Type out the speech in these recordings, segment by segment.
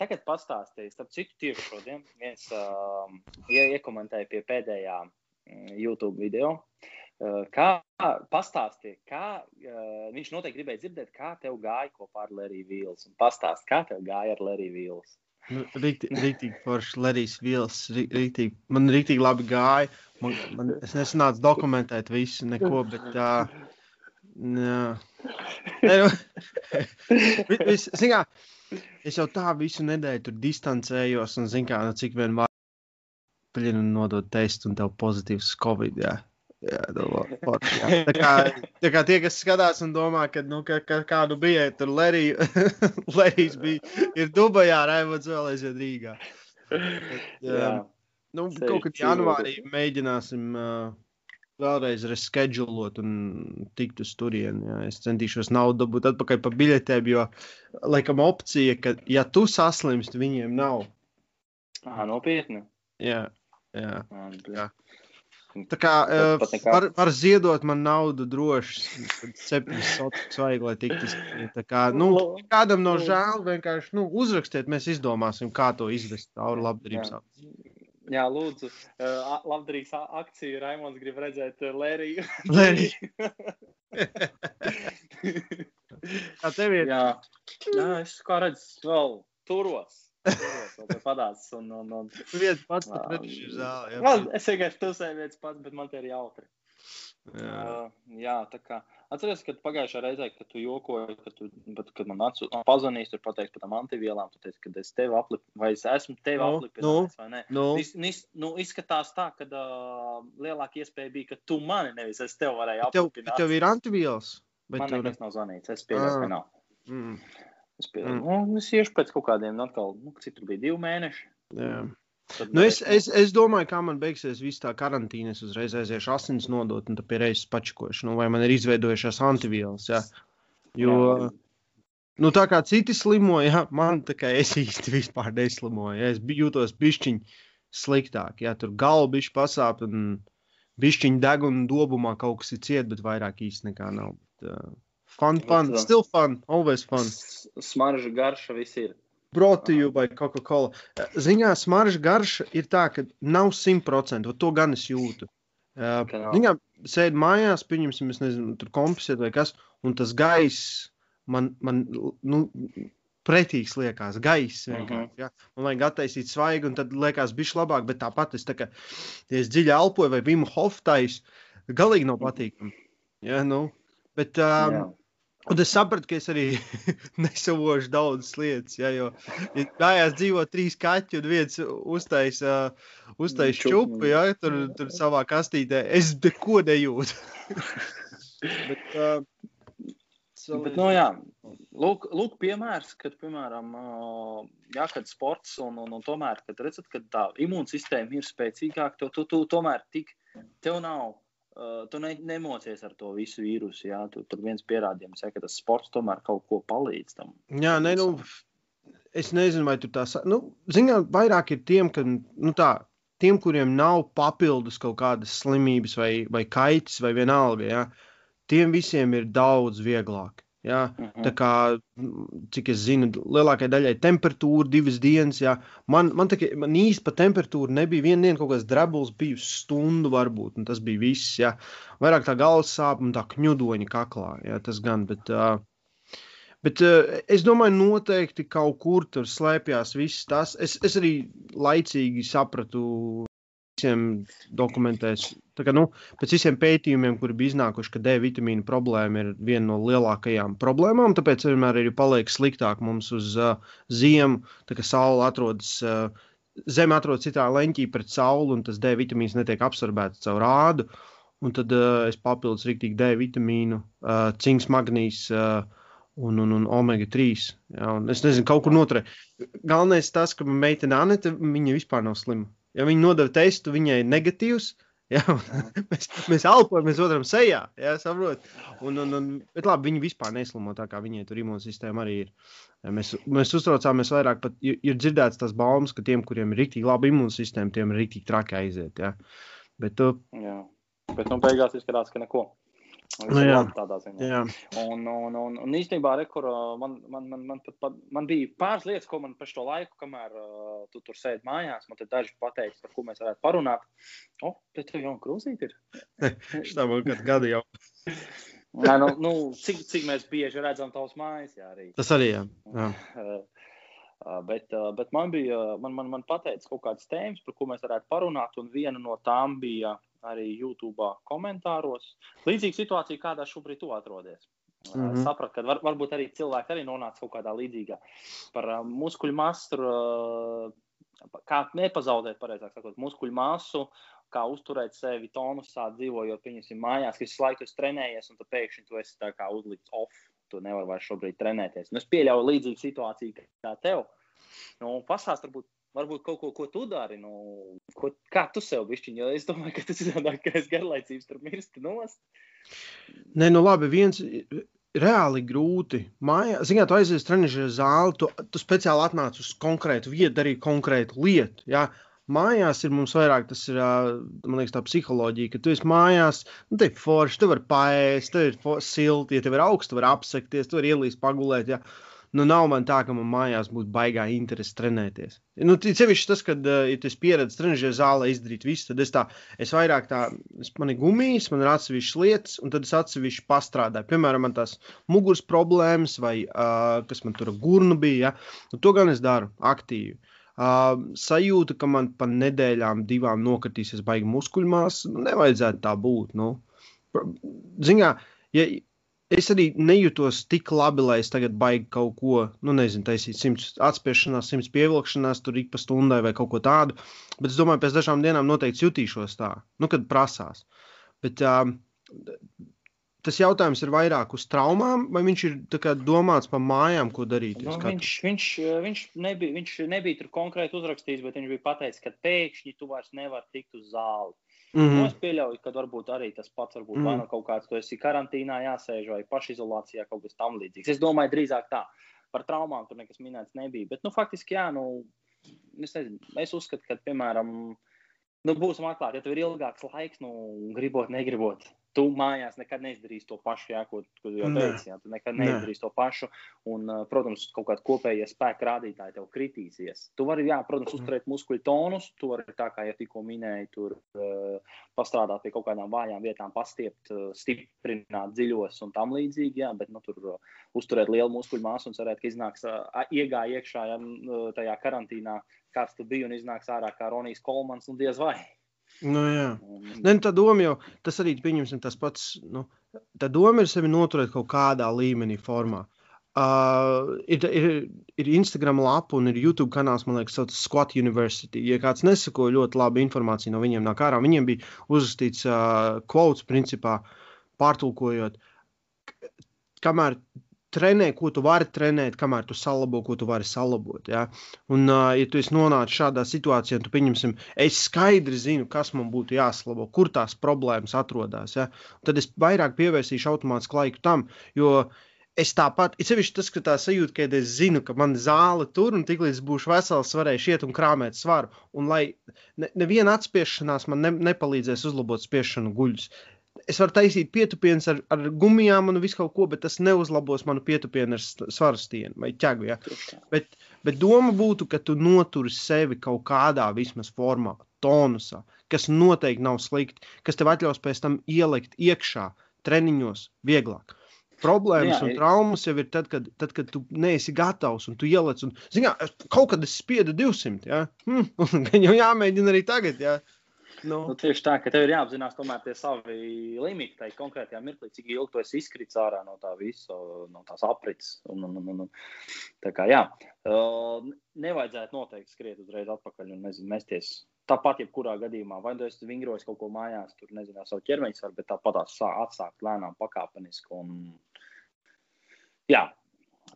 tagad pastāstīju, starp citu, tieši šodien viens uh, iekomentēja pie pēdējā mm, YouTube video. Uh, kā pastāstīja, kā uh, viņš noteikti gribēja dzirdēt, kā tev gāja kopā ar Leriju Vīls. Pastāst, kā tev gāja ar Leriju Vīls. Rītīgi forši, Lerijs Vils. Rītīgi, man rītīgi labi gāja. Man, man, es nesanācu dokumentēt visu, neko, bet. Uh, ne, nu, vis, zin, kā, es jau tā visu nedēļu tur distancējos, un zinu, kā, nu, cik vien var paļinu nodot testu un tev pozitīvs Covid. Jā. Jā, no, nu, jā. Tā, kā, tā kā tie, kas skatās un domā, ka, nu, ka, ka kādu bija, tur Lerijs bija, ir Dubajā, Raivots vēl aizvien Rīgā. Bet, jā. Nu, kaut kad janvārī mēģināsim uh, vēlreiz reschedulot un tikt uz turieni. Jā. Es centīšos naudu dabūt atpakaļ par biļetēm, jo, laikam, opcija, ka, ja tu saslimst, viņiem nav. Ah, nopietni. Jā, jā. Ah, jā. Tā kā uh, var, var ziedot man naudu droši, septiņas sotus vajag, lai tiktu izdarīts. Tā kā, nu, kādam no žēl, vienkārši, nu, uzrakstiet, mēs izdomāsim, kā to izvest cauri labdarības akcijai. Jā, lūdzu, uh, labdarības akciju Raimons grib redzēt uh, Lēriju. Kā tev ir? Jā, jā es kā redzu, vēl turos. Padās, un, un, un, viens pats ir zāle. Jā, es vienkārši tusēju viens pats, bet man te ir jautri. Jā. Uh, jā, tā kā atceries, kad pagājušā reizē, kad tu jokoji, kad, tu, bet, kad man acu, pazvanīs, tur pateiks par tām antivielām, tu teici, ka es tevi aplipu, vai es esmu tevi no, aplipinājis, no, vai ne? No. Nis, nis, nu, izskatās tā, ka uh, lielāka iespēja bija, ka tu mani nevis es tevi varēju aplipināt. Tev, tev ir antivielas? Man tur... nekas nav zvanīts, es pieļauju, ka nav. Mm. Es, pieļauju, mm. nu, es iešu pēc kaut kādiem, atkal, nu, cik tur bija divi mēneši. Jā. Nu, es, es, es domāju, kā man beigsies viss tā karantīna. Es uzreiz aiziešu asins nodot, un tad reizes pačikošu. Nu, vai man ir izveidojušās antivielas. Ja? Jo, jā. nu, tā kā citi slimoja, ja? man tā kā es īsti vispār neslimoju. Ja? Es jūtos bišķiņi sliktāk. Ja? Tur galva bišķi pasāp, un bišķiņi deg un dobumā kaut kas ir ciet, bet vairāk īsti nekā nav. Bet, uh, fun, fun, still fun, always fun. Smarža garša viss ir protiju vai Coca-Cola. Ziņā smarža garša ir tā, ka nav simtprocentīgi, to gan es jūtu. Viņā sēž mājās, pieņemsim, nezinu, tur kompisēt vai kas, un tas gaiss man, man nu, pretīgs liekas, gaiss vienkārši. Uh -huh. ja? Man vajag attaisīt svaigu, un tad liekas, bišķi labāk, bet tāpat es tā kā, ja es dziļi elpoju vai Vimu Hoftais, galīgi nav patīkami. Ja, nu, bet, um, yeah. Un es sapratu, ka es arī nesavošu daudzas lietas. Ja, jo mājās dzīvo trīs kaķi un viens uztaisa uh, uztais čupu, ja, tur, tur savā kastītē. Es neko nejūtu. Bet, uh, So, Bet, no, jā, lūk, lūk, piemērs, kad, piemēram, jā, kad sports un, un, un tomēr, kad redzat, ka tā imūnsistēma ir spēcīgāka, to tu, tu tomēr tik, tev nav Uh, tu ne, nemocies ar to visu vīrusu. Jā, tu, tur viens pierādījums, ja, ka tas sports tomēr kaut ko palīdz tam. Jā, ne, nu, es nezinu, vai tu tā saki. Nu, Zinām, vairāk ir tiem, ka, nu, tā, tiem, kuriem nav papildus kaut kādas slimības vai, vai kaitas vai vienalga, jā, tiem visiem ir daudz vieglāk. Ja? -huh. Tā kā, cik es zinu, lielākajai daļai temperatūra divas dienas. Ja? Man, man, tā, man īsti par temperatūru nebija viena diena, kaut kāds drebulis bija stundu varbūt, un tas bija viss. Ja? Vairāk tā galvas sāp un tā kņudoņa kaklā. Ja? Tas gan, bet, uh, bet uh, es domāju, noteikti kaut kur tur slēpjas viss tas. Es, es arī laicīgi sapratu visiem dokumentēs. Kā, nu, pēc visiem pētījumiem, kuri bija iznākuši, ka D vitamīna problēma ir viena no lielākajām problēmām, tāpēc vienmēr ir paliek sliktāk mums uz uh, ziemu, kā saule atrodas. Uh, Zeme atrodas citā leņķī pret sauli, un tas D vitamīns netiek absorbēts caur rādu. Un tad uh, es papildus rīktīgi D vitamīnu, uh, cinks, magnīs uh, un, un, un omega 3. Ja, un es nezinu, kaut kur noturē. Galvenais tas, ka meitene Anita, viņa vispār nav slima. Ja viņi nodeva testu, viņai ir negatīvs. Ja, mēs, mēs elpojam, mēs otram sejā. Ja, un, un, un, bet labi, viņi vispār neslimo tā, kā viņiem tur imūnsistēma arī ir. Mēs, mēs uztraucāmies vairāk, pat ir, ir dzirdēts tas baumas, ka tiem, kuriem ir rīktīgi laba imūnsistēma, tiem ir rīktīgi traki aiziet. Ja. Bet, tu... Jā, bet nu beigās izskatās, ka neko. Nu, jā, tādā ziņā. jā. Un, un, un, un īstenībā, re, kur, uh, man, man, man, man, pat, pat, man bija pāris lietas, ko man pēc to laiku, kamēr uh, tu tur sēdi mājās, man te daži pateica, par ko mēs varētu parunāt. O, te tev jau krūzīt ir. Šitā man kādu gadu jau. Nē, nu, nu, cik, cik mēs bieži redzam tavas mājas, jā, arī. Tas arī, jā. jā. Uh, bet, uh, bet man bija, man, man, man pateica kaut kādas tēmas, par ko mēs varētu parunāt, un viena no tām bija arī YouTube komentāros. Līdzīga situācija, kādā šobrīd tu atrodies. Mm -hmm. Sapratu, ka var, varbūt arī cilvēki arī nonāca kaut kādā līdzīgā par uh, muskuļu masu, uh, kā nepazaudēt, pareizāk sakot, muskuļu masu, kā uzturēt sevi tonusā, dzīvojot, pieņemsim, mājās, ka visu laiku esi trenējies, un tu pēkšņi tu esi tā kā uzlikts off, tu nevari vairs šobrīd trenēties. Nu, es pieļauju līdzīgu situāciju kā tev. Nu, pasāst, varbūt varbūt kaut ko, ko tu dari. Nu, ko, kā tu sev bišķiņ, jo es domāju, ka tas ir tādāk, ka es garlaicības tur mirsti nost. Nē, nu labi, viens reāli grūti. Mājā, ziniet, tu aizies trenižera zāli, tu, tu speciāli atnāc uz konkrētu vietu, darīt konkrētu lietu. Ja? Mājās ir mums vairāk, tas ir, man liekas, tā psiholoģija, ka tu esi mājās, nu, te ir forši, tu vari paēst, tev ir silti, ja tev ir augsts, tu vari apsekties, tu vari ielīst pagulēt. Ja? Nu, nav man tā, ka man mājās būtu baigā interese trenēties. Nu, Cevišķi tas, kad uh, ja es pieredzu trenižera zālē izdarīt visu, tad es tā, es vairāk tā, es, man ir gumijas, man ir atsevišķas lietas, un tad es atsevišķi pastrādāju. Piemēram, man tās muguras problēmas, vai uh, kas man tur gurnu bija, ja? nu, to gan es daru aktīvi. Uh, sajūta, ka man pa nedēļām, divām nokritīsies baigi muskuļmās, nu, nevajadzētu tā būt. Nu. Ziņā, ja, es arī nejūtos tik labi, lai es tagad baigi kaut ko, nu, nezinu, taisīt simts atspiešanās, simts pievilkšanās, tur ik pa stundai vai kaut ko tādu. Bet es domāju, pēc dažām dienām noteikti jutīšos tā, nu, kad prasās. Bet um, tas jautājums ir vairāk uz traumām, vai viņš ir kā, domāts par mājām, ko darīt? Nu, viņš, viņš, viņš, nebija, viņš nebija tur konkrēti uzrakstījis, bet viņš bija pateicis, ka pēkšņi tu vairs nevari tikt uz zāli. Mm -hmm. nu, es pieļauju, ka varbūt arī tas pats, varbūt mm -hmm. vai nu kaut kāds, tu esi karantīnā jāsēž vai pašizolācijā, kaut kas tam līdzīgs. Es domāju, drīzāk tā. Par traumām tur nekas minēts nebija. Bet, nu, faktiski, jā, nu, es, nezinu, es uzskatu, ka, piemēram, nu, būsim atklāti, ja tev ir ilgāks laiks, nu, gribot, negribot, tu mājās nekad neizdarīsi to pašu, jā, ko, ko jau teici. Jā, tu nekad neizdarīsi to pašu. Un, protams, kaut kāda kopējā spēka rādītāja tev kritīsies. Tu vari, jā, protams, uzturēt muskuļu tonus. Tu vari, tā kā jau tikko minēji, tur uh, pastrādāt pie kaut kādām vājām vietām, pastiept, uh, stiprināt dziļos un tam līdzīgi. Jā, bet nu, tur uh, uzturēt lielu muskuļu māsu un cerēt, ka iznāks uh, iegāja iekšā ja, tajā karantīnā, kāds tu biji un iznāks ārā kā Ronijs Kolmans un diez vai. Nu, jā, ne, nu, tā doma jau tas arī pieņemsim tas pats. Nu, tā doma ir sevi noturēt kaut kādā līmenī, formā. Uh, ir, ir, ir Instagram lapa un ir YouTube kanāls, man liekas, sauc Squat University. Ja kāds nesako ļoti labi informāciju no viņiem nāk ārā, viņiem bija uzrakstīts uh, quotes, principā pārtulkojot, kamēr trenē, ko tu vari trenēt, kamēr tu salabo, ko tu vari salabot. Ja, un, uh, ja tu esi nonācis šādā situācijā, tad, pieņemsim, es skaidri zinu, kas man būtu jāsalabo, kur tās problēmas atrodas. Ja, tad es vairāk pievērsīšu automātiski laiku tam, jo es tāpat, ir sevišķi tas, ka tā sajūta, ka es zinu, ka man zāle tur un tiklīdz būšu vesels, varēšu iet un krāpēt svaru. Un lai neviena ne atspiešanās man ne, nepalīdzēs uzlabot spiešanu guļus es varu taisīt pietupienus ar, ar gumijām un visu kaut ko, bet tas neuzlabos manu pietupienu ar svaru stienu vai ķegu. Ja? Bet, bet doma būtu, ka tu noturi sevi kaut kādā vismaz formā, tonusā, kas noteikti nav slikti, kas tev atļaus pēc tam ielikt iekšā treniņos vieglāk. Problēmas Jā, un traumas jau ir tad, kad, tad, kad tu neesi gatavs un tu ieliec. Un, zinā, kaut kad es spiedu 200, ja? hm, un jau jāmēģina arī tagad. Ja? Nu. Nu, tieši tā, ka tev ir jāapzinās tomēr tie savi limiti, tai konkrētajā mirklī, cik ilgi tu esi izkritis ārā no tā visa, no tās aprits. Un, un, un, un. Tā kā jā, nevajadzētu noteikti skriet uzreiz atpakaļ un nezinu, mesties. Tāpat, jebkurā gadījumā, vai nu es vingroju kaut ko mājās, tur nezinu, savu ķermeņa svaru, bet tāpat atsākt lēnām, pakāpeniski. Un... Jā,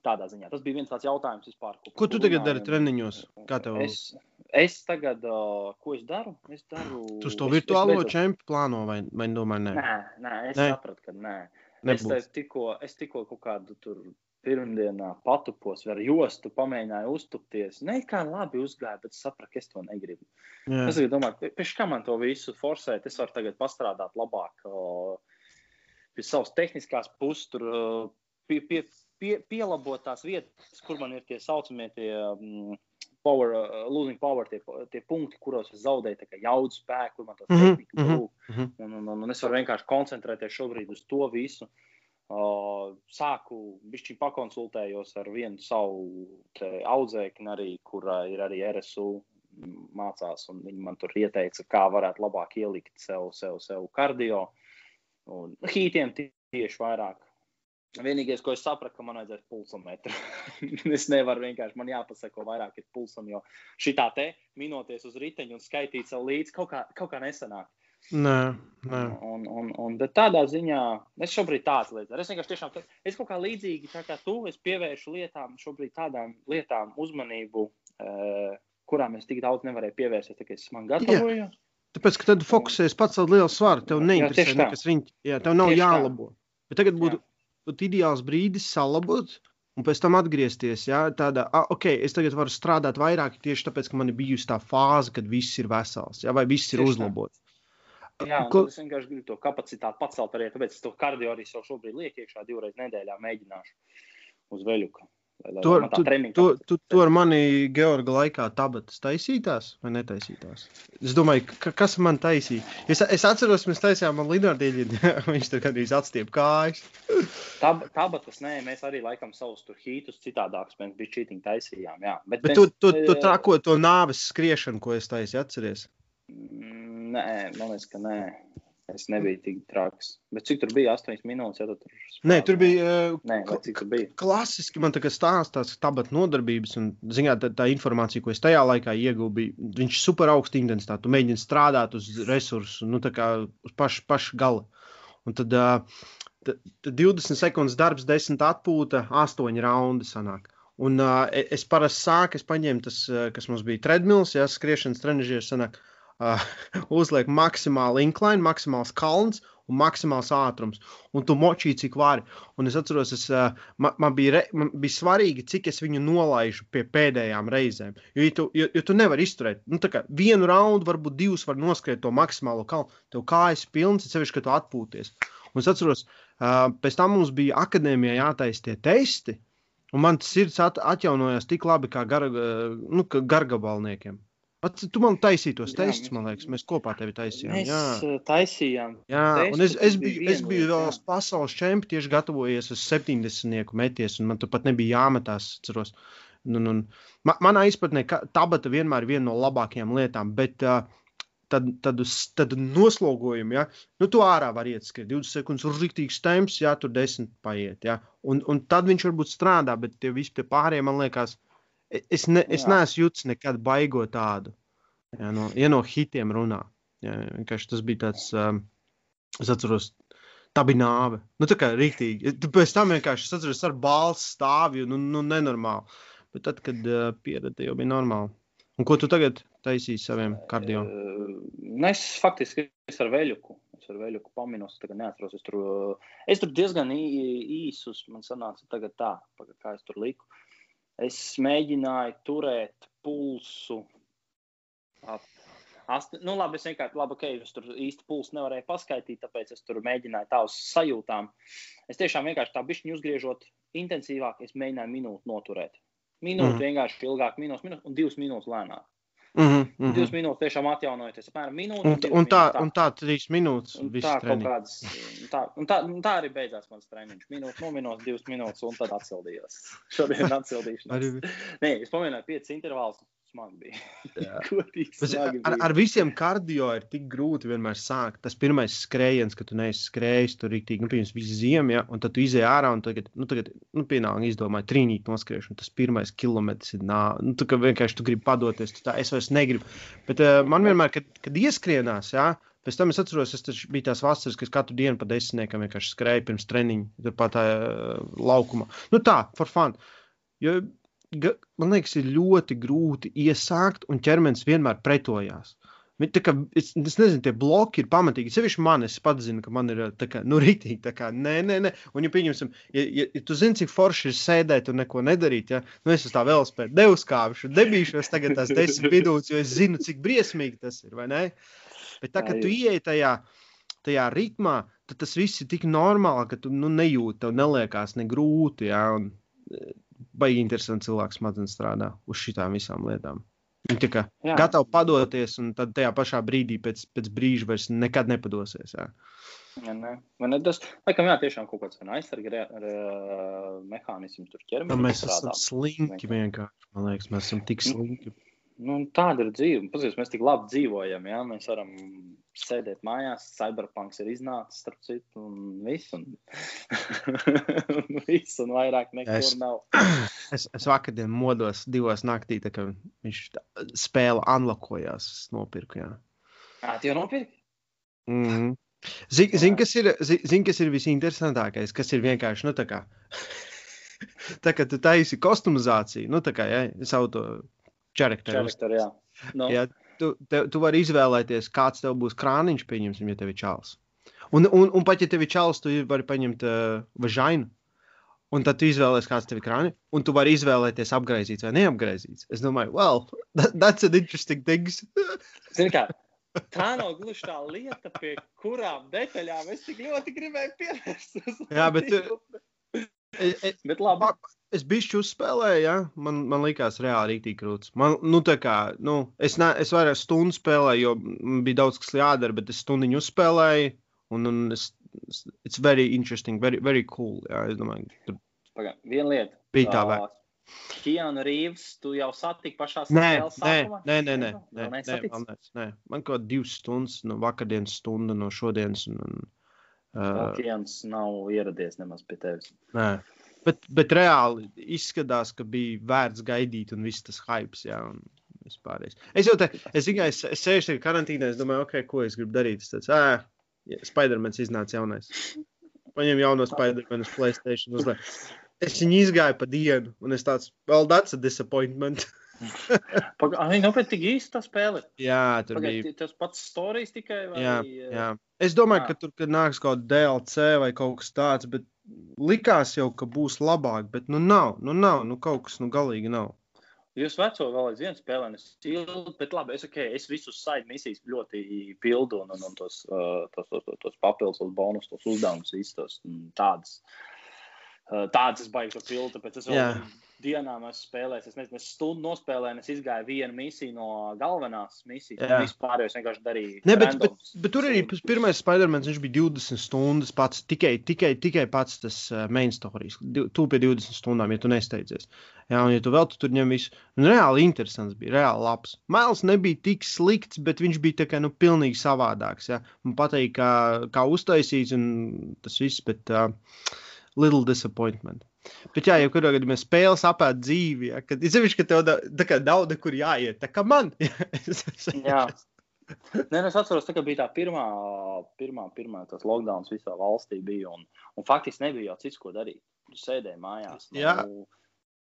tādā ziņā. Tas bija viens tāds jautājums vispār. Ko, ko tu tagad dari treniņos? Kā tev? Es, es tagad, uh, ko es daru? Es daru. Tu to virtuālo beidzot... čempionu plāno vai, vai domāji, nē? Nē, nē es nē. sapratu, ka nē. Nebūs. Es tikko, es tikko kaut kādu tur pirmdienā patupos ar jostu, pamēģināju uztupties. Ne kā labi uzgāja, bet sapratu, ka es to negribu. Jā. Es domāju, pēc kā man to visu forsēt, es varu tagad pastrādāt labāk. Uh, pie savas tehniskās puses, tur pie, pie, pie, pielabot tās vietas, kur man ir tie saucamie tie, um, power, uh, losing power, tie, tie punkti, kuros es zaudēju jaudu spēku, kur man tas mm -hmm. tehnika trūk. Mm -hmm. un, un, un, un es varu vienkārši koncentrēties šobrīd uz to visu. Uh, sāku bišķi pakonsultējos ar vienu savu audzēkni, arī, kur uh, ir arī RSU mācās, un viņi man tur ieteica, kā varētu labāk ielikt sev, sev, sev kardio. Un hītiem tieši vairāk Vienīgais, ko es sapratu, ka man vajadzēs pulsometru. es nevaru vienkārši, man jāpasaka, vairāk ir pulsam, jo šī tā te minoties uz riteņa un skaitīt sev līdzi kaut kā, kaut kā nesanāk. Nē, nē. Un, un, un tādā ziņā es šobrīd tādu lietu daru. Es vienkārši tiešām, es kaut kā līdzīgi tā kā tu, es pievēršu lietām, šobrīd tādām lietām uzmanību, uh, kurām es tik daudz nevarēju pievērsties, tā kā es man gatavoju. Jā. Tāpēc, ka tad fokusēs pats ar lielu svaru, tev neinteresē nekas riņķi, jā, tev nav tieši jālabo. Tā. Bet tagad būtu jā būtu ideāls brīdis salabot. Un pēc tam atgriezties, ja tādā, ah, ok, es tagad varu strādāt vairāk tieši tāpēc, ka man ir bijusi tā fāze, kad viss ir vesels, ja, vai viss ir uzlabots. Jā, Ko... es vienkārši gribu to kapacitāti pacelt arī, tāpēc es to kardio arī jau šobrīd lieku iekšā divreiz nedēļā mēģināšu uz veļuka. Tu, tu, tu, tu, tu ar mani Georga laikā tabatas taisītās vai netaisītās? Es domāju, ka, kas man taisīja? Es, es atceros, mēs taisījām man Linardīļi, viņš tur gandrīz atstiep kājas. Tab, tabatas, nē, mēs arī laikam savus tur hītus citādākus, mēs bija čītiņi taisījām, jā. Bet, Bet mēs, tu, tu, tu trako to nāves skriešanu, ko es taisīju, atceries? Mm, nē, man liekas, ka nē. Es nebiju tik traks. Bet cik tur bija? 8 minūtes. Ja, tur, spēlē. Nē, tur bija. Uh, Nē, cik tur bija? Klasiski man tā kā stāstās tabat nodarbības, un ziņā, tā, tā informācija, ko es tajā laikā ieguvu, bija, viņš super augsta intensitāte. Tu mēģini strādāt uz resursu, nu tā kā uz pašu paš gala. Un tad, uh, 20 sekundes darbs, 10 atpūta, 8 raundi sanāk. Un uh, es parasti sāku, es paņēmu tas, kas mums bija treadmills, ja skriešanas trenižieris sanāk. Uh, uzliek maksimāli incline, maksimāls kalns un maksimāls ātrums. Un tu močīji, cik vari. Un es atceros, es, uh, man, man, bija re, man bija svarīgi, cik es viņu nolaižu pie pēdējām reizēm. Jo, ja tu, jo, jo tu nevari izturēt nu, vienu raundu, varbūt divus var noskriet to maksimālo kalnu. Tev kājas pilns, sevišķi, ka tu atpūties. Un es atceros, uh, pēc tam mums bija akadēmijā jātaisa tie testi. Un man sirds at, atjaunojās tik labi kā gar, nu, gargabalniekiem. At, tu man taisīji tos testus, man liekas, mēs kopā tevi taisījām. Mēs jā. Taisījām. Jā, un es, es biju, es biju vēl jā. pasaules čempions, tieši gatavojies uz 70. meties, un man tur pat nebija jāmetās. Ceros. Un, un, man, manā izpratnē, ka tabata vienmēr ir viena no labākajām lietām, bet uh, tad, tad, uz, tad noslogojumu, ja, nu, tu ārā var iet skriet 20 sekundes, uz rīktīgs temps, ja tur 10 paiet, ja, un, un tad viņš varbūt strādā, bet tie visi tie pārējie, man liekas, Es, ne, es neesmu jutis nekad baigot tādu. Jā, no, ja no hitiem runā. Jā, tas bija tāds, um, es atceros, tā bija nāve. Nu, tā kā rīktīgi. Pēc tam vienkārši es atceros ar balstu stāvju, nu, nu nenormāli. Bet tad, kad uh, pieredze jau bija normāli. Un ko tu tagad taisīsi saviem kardio? Uh, es faktiski es ar veļuku. Es ar veļuku paminos, tagad neatceros. Es tur, es tur diezgan īsus, man sanāca tagad tā, kā es tur liku. Es mēģināju turēt pulsu ap Ast, nu, labi, es vienkārši, labi, ok, es tur īsti pulsu nevarēju paskaidrot, tāpēc es tur mēģināju tā uz sajūtām. Es tiešām vienkārši tā bišķiņu uzgriežot intensīvāk, es mēģināju minūti noturēt. Minūti mm. vienkārši ilgāk, minūtes, minūtes un divas minūtes lēnāk. Mm -hmm, mm -hmm. Divas minūtes tiešām atjaunojoties. Apmēram minūte. Un, un, tā, tā, un tā trīs minūtes. Tā, kāds, tā, un tā, un tā arī beidzās mans treniņš. Minūte, no minūtes, divas minūtes, un tad atsildījos. Šodien atsildīšanās. Nē, es pamēģināju piecas intervālus smagi bija. smagi ar, ar visiem kardio ir tik grūti vienmēr sākt. Tas pirmais skrējiens, kad tu neesi skrējis, tur ir tik, nu, pirms visas ziemas, ja, un tad tu izēj ārā un tagad, nu, tagad, nu, pienāca izdomāja trīnīt noskriešanu. Tas pirmais kilometrs ir nā, nu, tu vienkārši tu gribi padoties, tu tā, es vairs negribu. Bet uh, man vienmēr, kad, kad ieskrienās, jā, ja, Pēc tam es atceros, tas bija tās vasaras, kas katru dienu pa desmitniekam vienkārši skrēja pirms treniņa, turpat tā uh, laukumā. Nu tā, for fun. Jo man liekas, ir ļoti grūti iesākt, un ķermenis vienmēr pretojās. Kā, es, es nezinu, tie bloki ir pamatīgi. Sevišķi man, es pats zinu, ka man ir tā kā, nu, rītīgi, tā kā, nē, nē, nē. Un, ja pieņemsim, ja, ja, ja tu zini, cik forši ir sēdēt un neko nedarīt, ja, nu, es uz tā vēl spēju neuzkāpšu, debīšos tagad tās desmit minūtes, jo es zinu, cik briesmīgi tas ir, vai ne? Bet tā, kad tu ieej tajā, tajā ritmā, tad tas viss ir tik normāli, ka tu nu, nejūti, tev neliekās ne grūti. Jā, un, baigi interesanti cilvēks smadzenes strādā uz šitām visām lietām. Viņi tā kā jā. gatavi padoties, un tad tajā pašā brīdī pēc, pēc brīža vairs nekad nepadosies. Jā. Ja, ne. ne, tas, laikam, jā, tiešām kaut kāds re, mehānisms tur ķermenī. Mēs esam slinki vienkārši. Man liekas, mēs esam tik slinki. Nu, tāda ir dzīve. Pazies, mēs tik labi dzīvojam. Jā? Mēs varam sēdēt mājās. Cyberpunks ir iznācis, starp citu, un viss. Un, viss, un vairāk nekur es, nav. es, es vakardien modos divos naktī, tā kā viņš spēle unlockojās. Es nopirku, jā. Ā, tu jau nopirki? Mm -hmm. Zini, zin, kas, ir, zin, kas ir visinteresantākais? Kas ir vienkārši, nu, tā kā, tā kā tu taisi kostumizāciju, nu, tā kā, ja, savu to jā. No. jā tu, te, tu vari izvēlēties, kāds tev būs krāniņš, pieņemsim, ja tev ir čāls. Un, un, un pat ja tev ir čāls, tu vari paņemt uh, važainu. Un tad tu izvēlēsies, kāds tev ir krāni, un tu vari izvēlēties, apgaizīts vai neapgaizīts. Es domāju, well, that, that's an interesting thing. Zini, kā, tā nav gluži tā lieta, pie kurām detaļām es tik ļoti gribēju pievērsties. Jā, bet. Es, e, bet labi. Es biju uzspēlēju, ja? man, man likās reāli rītīgi krūts. Man, nu, tā kā, nu, es, ne, es vairāk stundu spēlēju, jo bija daudz kas jādara, bet es stundu uzspēlēju. Un, un es, it's very interesting, very, very cool. Jā, es domāju, tur. Pagā, viena lieta. Bija tā, vai? Keanu Reeves, tu jau satiki pašā spēlē sākumā? Nē, nē, nē, nē, nē, nē, nē. Man kaut divas stundas, no vakardienas stunda, no šodienas. Un, un, uh, Keans nav ieradies nemaz pie tevis. Nē. Bet, bet reāli izskatās, ka bija vērts gaidīt, un viss tas hype. Jā, un vispārējais. Es jau tādu, es tikai es, es sēžu tajā karantīnā, es domāju, ok, ko es gribu darīt. Es tāds, ah, Spidermans iznāca jaunais. Paņem jauno Spidermanu uz Playstation. Uzliek. Es viņu izgāju pa dienu, un es tāds, well, that's a disappointment. Ai, nopietni, tik īsti tā spēle. Jā, tur Pagad, bija. Tas pats stāstījis tikai. Vai, jā, jā. Es domāju, jā. ka tur kad nāks kaut kāda DLC vai kaut kas tāds, bet likās jau, ka būs labāk, bet nu nav, nu nav, nu kaut kas nu galīgi nav. Jūs veco vēl aizvien spēlē, es ilgi, bet labi, es, okay, es visus side misijas ļoti pildu un, un, un tos, uh, tos, tos, tos, tos papildus, tos bonus, tos uzdevumus, visus tos tādas. Uh, tādas es baigtu pildu, tāpēc es vēl dienām esmu spēlējis. Es nezinu, es stundu nospēlēju, es izgāju vienu misiju no galvenās misijas. Jā, vispār es vienkārši darīju. Ne, bet, bet, bet tur arī pirmais Spider-Man, viņš bija 20 stundas pats, tikai, tikai, tikai pats tas uh, main stories. Tu pie 20 stundām, ja tu nesteidzies. Jā, un ja tu vēl tu tur ņem visu, un reāli interesants bija, reāli labs. Mails nebija tik slikts, bet viņš bija tā kā, nu, pilnīgi savādāks. Jā. Man patīk, kā, kā uztaisīts un tas viss, bet uh, little disappointment. Bet, jā, jau kurā gadījumā spēles apēd dzīvi, ja, kad izsevišķi, ka tev da, tā kā daudz, kur jāiet, tā kā man. jā. Nē, nu, es atceros, ka bija tā pirmā, pirmā, pirmā tas lockdown visā valstī, bija, un, un faktiski nebija jau cits, ko darīt. Tu sēdēji mājās. Nu, jā.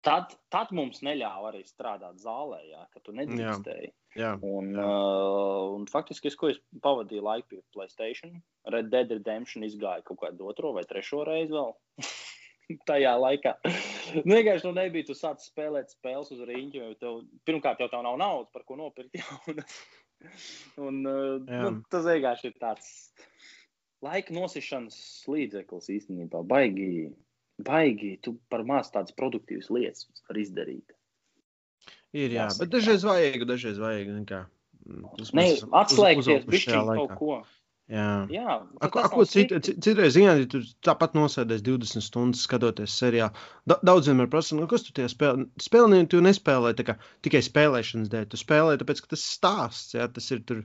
Tad, tad mums neļāva arī strādāt zālē, jā, ka tu nedrīkstēji. Jā, un, jā. Uh, un faktiski es, es pavadīju laiku pie Playstation. Red Dead Redemption izgāja kaut kādu otro vai trešo reizi vēl. tajā laikā. Nu, vienkārši nu, nebija. Tu sāc spēlēt spēles uz rīņķa, jo tev, pirmkārt jau tā nav naudas, par ko nopirkt jaunas. Un, uh, nu, tas vienkārši ir tāds laika nosišanas līdzeklis īstenībā. Baigi, baigi, tu par maz tādas produktīvas lietas var izdarīt. Ir, jā, Jāsaka, bet dažreiz vajag, dažreiz vajag. Nekā. Nē, atslēgties, bišķiņ kaut ko. Jā, jā a, a, ko cit, citreiz ja tu tāpat nosēdies 20 stundas skatoties seriālu. Da, daudziem ir prasa, nu, kas tu tie spēlē? Spēlē, tu nespēlē kā, tikai spēlēšanas dēļ. Tu spēlē, tāpēc, ka tas stāsts, jā, tas ir tur.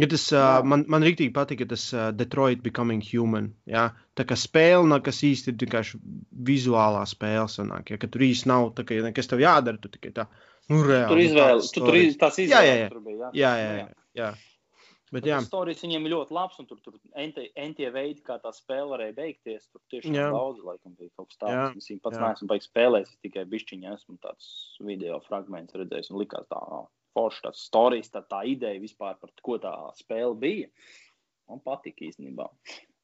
Ja tas, uh, man, man rīktīgi patika tas uh, Detroit Becoming Human. Ja? Tā kā spēle, kas īsti ir vienkārši vizuālā spēle, sanāk, ja? ka tur īsti nav, tā, ka, ja nekas tev jādara, tu tikai tā, nu, reāli. Tur izvēle, tu tur iz, tās izvēles. Jā, jā, jā. Bija, jā. jā, jā, jā, jā. Bet, jā, stāstījis viņiem ir ļoti labs, un tur tur entie veidi, kā tā spēle varēja beigties. Tur tiešām jā. daudz, laikam, bija kaut kas tāds. Es pats jā. neesmu beigas spēlējis, es tikai bišķiņā esmu tāds video fragments redzējis, un likās tā forša, tāds stāstījis, tā, tā ideja vispār par ko tā spēle bija. Man patika īstenībā.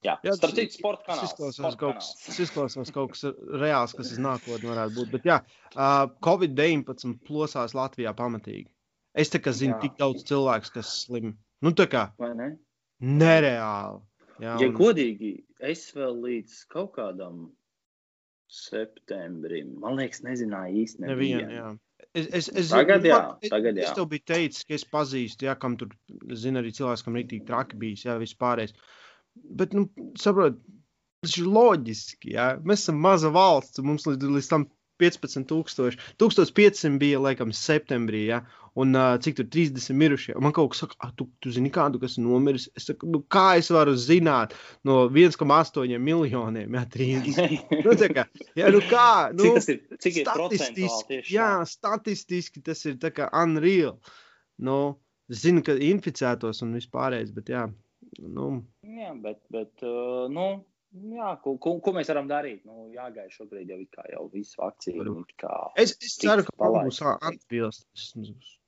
Jā, jā starp citu, sporta kanāls. Tas izklausās, kaut kas, tas izklausās kaut kas reāls, kas uz nākotni varētu būt. Bet jā, uh, Covid-19 plosās Latvijā pamatīgi. Es tā kā zinu jā. tik daudz cilvēku, kas slim. Nu, tā kā ne? nereāli. Jā, ja un... godīgi, es vēl līdz kaut kādam septembrim, man liekas, nezināju īsti nevienu. nevienu Es, es, es, tagad, jā, tagad, jā. es tev biju teicis, ka es pazīstu, ja, kam tur, zinu, arī cilvēks, kam rītīgi traki bijis, jā, vispārējais. Bet, nu, saprot, tas ir loģiski, jā. Mēs esam maza valsts, un mums līdz, līdz tam 15,000. 1500 bija laikam septembrī, ja? un uh, cik tur 30 mirušie. Man kaut kas saka, tu, tu zini kādu, kas ir nomiris. Es saku, nu, kā es varu zināt no 1,8 miljoniem, ja 30. nu, kā, ja, nu kā, nu, cik tas ir, cik ir statistiski, jā, statistiski tas ir tā kā unreal. Nu, zinu, ka inficētos un vispārējais, bet jā. Nu. Jā, bet, bet uh, nu, Jā, ko, ko, ko mēs varam darīt? Nu, jāgaida šobrīd jau, jau visu vakcīnu. Es, es ceru, ka būs atbilst. Es,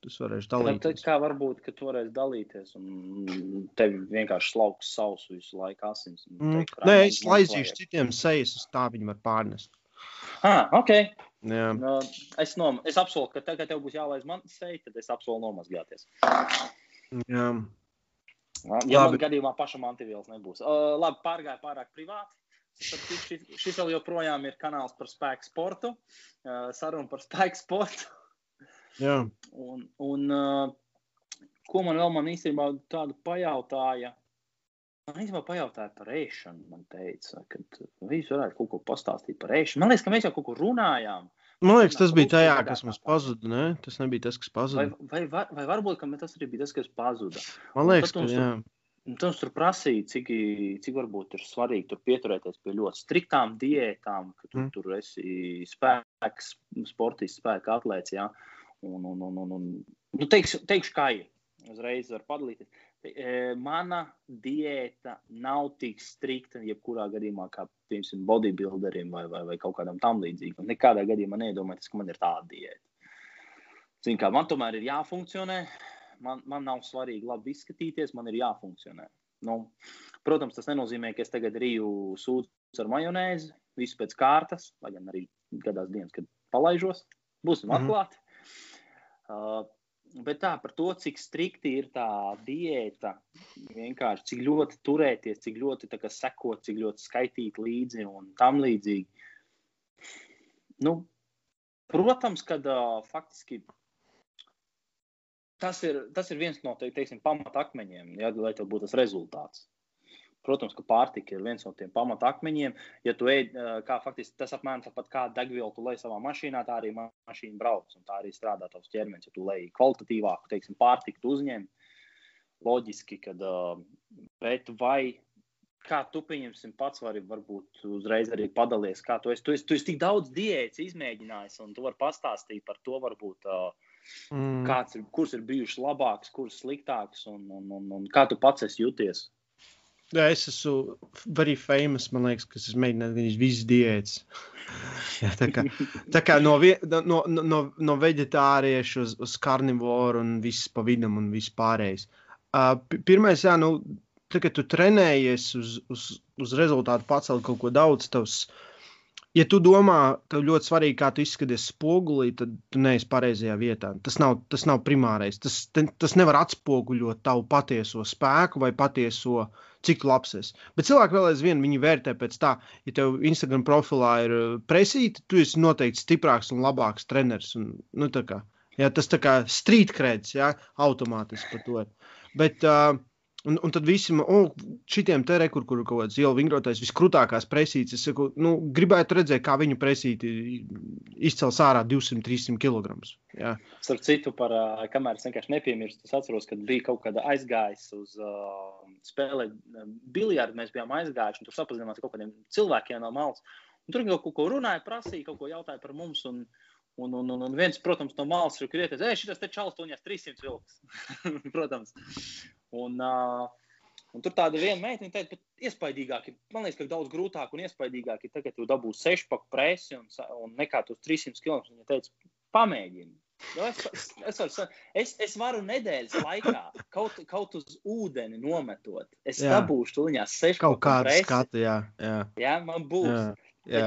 es varēšu dalīties. Tad, kā varbūt, ka tu varēsi dalīties un tevi vienkārši slauks sausu visu laiku asins. Mm. Teikt, Nē, es laizīšu citiem sejas, uz tā viņi var pārnest. Ah, ok. Jā. Nu, es, nom, es apsolu, ka tagad tev būs jālaiž man seja, tad es apsolu nomazgāties. Jā. Ja man gadījumā pašam antivielas nebūs. Uh, labi, pārgāja pārāk privāti. Šis, šis vēl joprojām ir kanāls par spēku sportu. Uh, saruna par spēku sportu. Jā. Un, un uh, ko man vēl man īstenībā tādu pajautāja? Man īstenībā pajautāja par ēšanu. Man teica, ka viņš varētu kaut ko pastāstīt par ēšanu. Man liekas, ka mēs jau kaut ko runājām. Man liekas, tas bija tajā, kas mums pazuda. Ne? Tas nebija tas, kas pazuda. Vai, vai, vai, varbūt tas arī bija tas, kas pazuda? Man liekas, ka jā. Tur, tur prasīja, cik, cik varbūt ir svarīgi tur pieturēties pie ļoti striktām diētām, ka tu mm. tur esi spēks, sportists, spēka atlēts. Ja? Un, un, un, un, un, nu, teikšu, teikšu, kā ir. Uzreiz var padalīties. E, mana diēta nav tik strikta, jebkurā gadījumā, kā piemēram bodybuilderiem vai, vai, vai kaut kādam tam līdzīgam. Nekādā gadījumā neiedomājieties, ka man ir tāda diēta. Zin, kā, man tomēr ir jāfunkcionē. Man, man nav svarīgi labi izskatīties, man ir jāfunkcionē. Nu, protams, tas nenozīmē, ka es tagad rīju sūdzu ar majonēzi, visu pēc kārtas, lai gan arī gadās dienas, kad palaižos. Būsim mm -hmm. atklāti. Uh, Bet tā par to, cik strikti ir tā diēta, vienkārši cik ļoti turēties, cik ļoti sekot, cik ļoti skaitīt līdzi un tam līdzīgi. Nu, protams, ka uh, faktiski tas ir, tas ir viens no teiksim, pamatakmeņiem, ja, lai tev būtu tas rezultāts. Protams, ka pārtika ir viens no tiem pamatakmeņiem. Ja tu ej, kā faktiski tas apmēram tāpat kā degvielu, tu lej savā mašīnā, tā arī mašīna brauc un tā arī strādā tavs ķermenis. Ja tu lej kvalitatīvāku, teiksim, pārtiku, uzņem loģiski, kad, bet vai kā tu pieņemsim pats, vari varbūt uzreiz arī padalies, kā tu esi. Tu esi, tu esi tik daudz diētas izmēģinājis, un tu vari pastāstīt par to, varbūt, mm. kāds ir, kurš ir bijušas labāks, kurš sliktāks, un, un, un, un kā tu pats esi jūties. Jā, es esmu very famous, man liekas, kas es mēģināju viņas visas diētas. Jā, tā kā, tā kā no, no, no, no veģetāriešu uz, uz karnivoru un viss pa vidam un viss pārējais. Uh, pirmais, jā, nu, tā kā tu trenējies uz, uz, uz rezultātu pacelt kaut ko daudz, tavs, ja tu domā, tev ļoti svarīgi, kā tu izskaties spogulī, tad tu neesi pareizajā vietā. Tas nav, tas nav primārais. Tas, tas nevar atspoguļot tavu patieso spēku vai patieso cik labs esi. Bet cilvēki vēl aizvien viņi vērtē pēc tā, ja tev Instagram profilā ir uh, presīti, tu esi noteikti stiprāks un labāks treneris. Un, nu, kā, jā, tas tā kā creds, jā, automātiski par to. Bet, uh, Un, un tad visam, oh, šitiem te rekur, kur kaut kāds ielu vingrotais, viskrūtākās presītes, es saku, nu, gribētu redzēt, kā viņu presīti izcels ārā 200-300 kg. Starp citu, par, kamēr es vienkārši nepiemirstu, es atceros, kad bija kaut kāda aizgājis uz uh, spēlēt biljardu, mēs bijām aizgājuši, un tur sapazināmies ar kaut kādiem cilvēkiem no malas. Un tur viņi kaut ko runāja, prasīja, kaut ko jautāja par mums. Un, Un, un, un, un viens, protams, no malas ir krietis, ej, šis te čalis tuņās 300 vilks. protams. Un, uh, un tur tāda viena meitene teica, ka iespaidīgāk ir, man liekas, ka daudz grūtāk un iespaidīgāk ir tagad, kad tu dabūsi sešpaku presi un, un nekā tos 300 km. Viņa teica, pamēģini. Nu, es, es, es, es, es varu nedēļas laikā kaut, kaut uz ūdeni nometot. Es jā. dabūšu to viņā sešu kaut kādu skatu. Jā, jā. jā, man būs. Jā.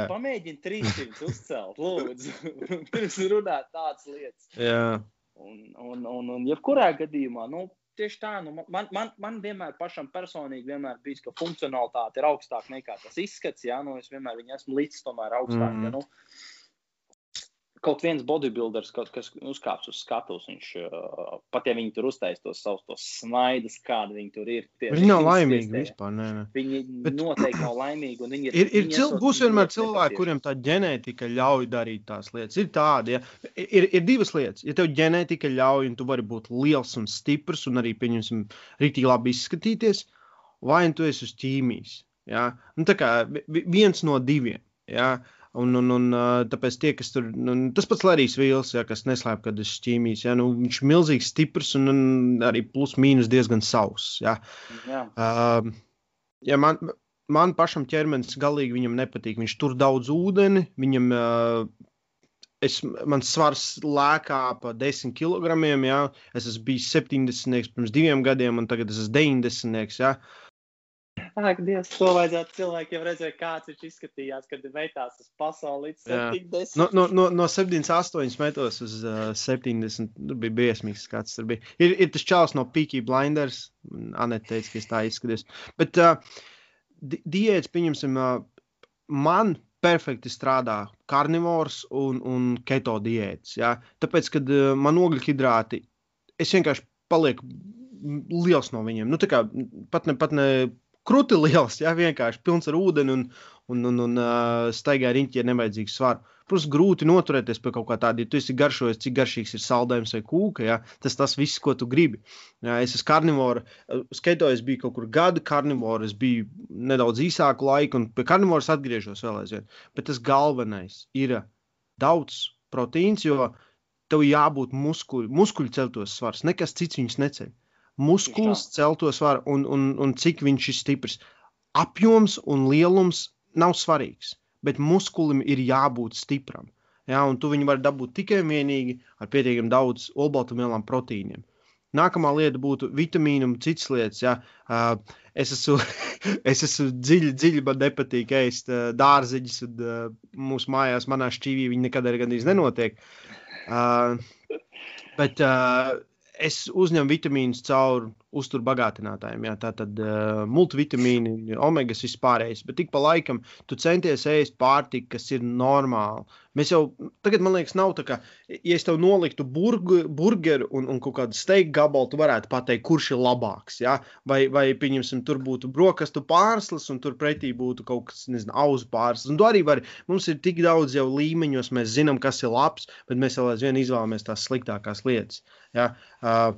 Pamēģini 300 uzcelt, lūdzu. Pirms runāt tādas lietas. Jā. Un, un, un, un jebkurā gadījumā, nu, tieši tā, nu, man, man, man vienmēr pašam personīgi vienmēr bijis, ka funkcionalitāte ir augstāka nekā tas izskats. Jā, nu, es vienmēr esmu līdz tomēr augstāk. Mm. Ja, nu, kaut viens bodybuilders, kaut kas uzkāps uz skatuves, viņš uh, pat ja viņi tur uztaisīs tos savus tos snaidus, kādi viņi tur ir. Tie, viņi nav laimīgi tie, vispār. Nē, nē. Viņi Bet... noteikti nav laimīgi. Ir, ir, ir cil, būs vienmēr cilvēki, kuriem tā ģenētika ļauj darīt tās lietas. Ir tādi, ja. ir, ir divas lietas. Ja tev ģenētika ļauj, un tu vari būt liels un stiprs, un arī, pieņemsim, rītīgi labi izskatīties, vai nu tu esi uz ķīmijas. Ja? Nu, tā kā viens no diviem. Ja? Uh, Un, un, un tāpēc tie, kas tur, nu, tas pats Larijs Vīls, ja, kas neslēp, kad es ķīmijas, ja, nu, viņš ir milzīgi stiprs un, un arī plus mīnus diezgan sauss. Ja. Jā. Uh, ja man, man pašam ķermenis galīgi viņam nepatīk. Viņš tur daudz ūdeni, viņam, uh, es, mans svars lēkā pa 10 kg. Ja. Es esmu bijis 70 pirms diviem gadiem, un tagad es esmu 90. Ja. Uh, Ak, Dievs, to vajadzētu cilvēkiem redzēt, kāds viņš izskatījās, kad metās uz pasauli līdz 70. No, no, no, no 78 metos uz uh, 70. Tur bija briesmīgs skats. Tur bija. Ir, ir tas čels no Peaky Blinders. Anete teica, ka es tā izskatos. Bet uh, di diētas, pieņemsim, uh, man perfekti strādā karnivors un, un keto diētas. Ja? Tāpēc, kad uh, man ogļhidrāti, es vienkārši palieku liels no viņiem. Nu, kā, pat ne, pat ne krūti liels, ja vienkārši pilns ar ūdeni un, un, un, un staigā riņķi ar nevajadzīgu svaru. Protams, grūti noturēties pie kaut kā tāda, ja tu esi garšojis, cik garšīgs ir saldējums vai kūka. Ja? Tas tas viss, ko tu gribi. Ja? Es esmu karnivora, skaitojis, biju kaut kur gadu karnivora, es biju nedaudz īsāku laiku, un pie karnivoras atgriežos vēl aizvien. Bet tas galvenais ir daudz proteīns, jo tev jābūt muskuļu, muskuļu celtos svars. Nekas cits viņus neceļ muskulis celto svaru un, un, un cik viņš ir stiprs. Apjoms un lielums nav svarīgs, bet muskulim ir jābūt stipram. Ja, un tu viņu vari dabūt tikai un vienīgi ar pietiekami daudz olbaltumvielām, proteīniem. Nākamā lieta būtu vitamīna un citas lietas. Ja. Uh, es esmu, es esmu dziļi, dziļi man nepatīk ēst uh, dārzeņus, un uh, mūsu mājās, manā šķīvī, viņi nekad arī gandrīz nenotiek. Uh, bet uh, es uzņemu vitamīnus caur uzturu bagātinātājiem. Jā, tā tad uh, multivitamīni, omegas vispārējais. Bet tik pa laikam tu centies ēst pārtiku, kas ir normāla. Mēs jau tagad, man liekas, nav tā, ka, ja es tev noliktu burgu, burgeru un, un kaut kādu steigā gabalu, tu varētu pateikt, kurš ir labāks. Ja? Vai, vai pieņemsim, tur būtu brokastu pārslas, un tur pretī būtu kaut kas, nezinu, auzu pārslas. Un tu arī vari, mums ir tik daudz jau līmeņos, mēs zinām, kas ir labs, bet mēs vēl aizvien izvēlamies tās sliktākās lietas. Ja? Uh,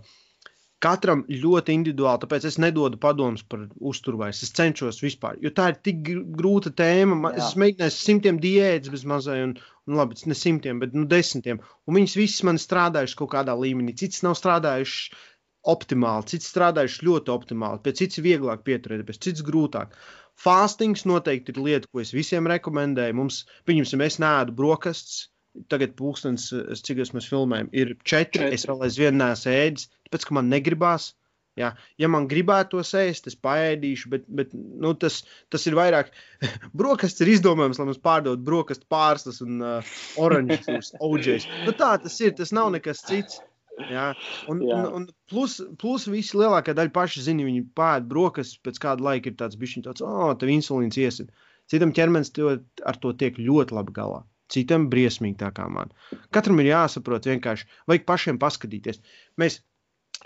Katram ļoti individuāli, tāpēc es nedodu padomus par uzturu vairs. Es cenšos vispār, jo tā ir tik grūta tēma. Jā. Es mēģināju simtiem diētas bez mazai, un, un labi, ne simtiem, bet nu, desmitiem. Un viņas visas man strādājušas kaut kādā līmenī. Cits nav strādājušas optimāli, cits strādājuši ļoti optimāli, pie cits vieglāk pieturēties, cits grūtāk. Fāstings noteikti ir lieta, ko es visiem rekomendēju. Mums, pieņemsim, es nēdu brokastis, tagad pūkstens, cik es mēs filmējam, ir četri. četri. Es vēl aizvien neesmu ēdis, tāpēc, ka man negribās. Ja, ja man gribētos ēst, es paēdīšu, bet, bet nu, tas, tas ir vairāk. Brokastis ir izdomājums, lai mums pārdod brokastu pārslas un uh, oranžus, OJs. Nu, tā tas ir, tas nav nekas cits. Ja? Un, Jā. un, un plus, plus visi lielākā daļa paši zina, viņi pēd brokastis, pēc kāda laika ir tāds bišķiņ tāds, oh, tev insulīns iesit. Citam ķermenis to, ar to tiek ļoti labi galā citam briesmīgi tā kā man. Katram ir jāsaprot, vienkārši vajag pašiem paskatīties. Mēs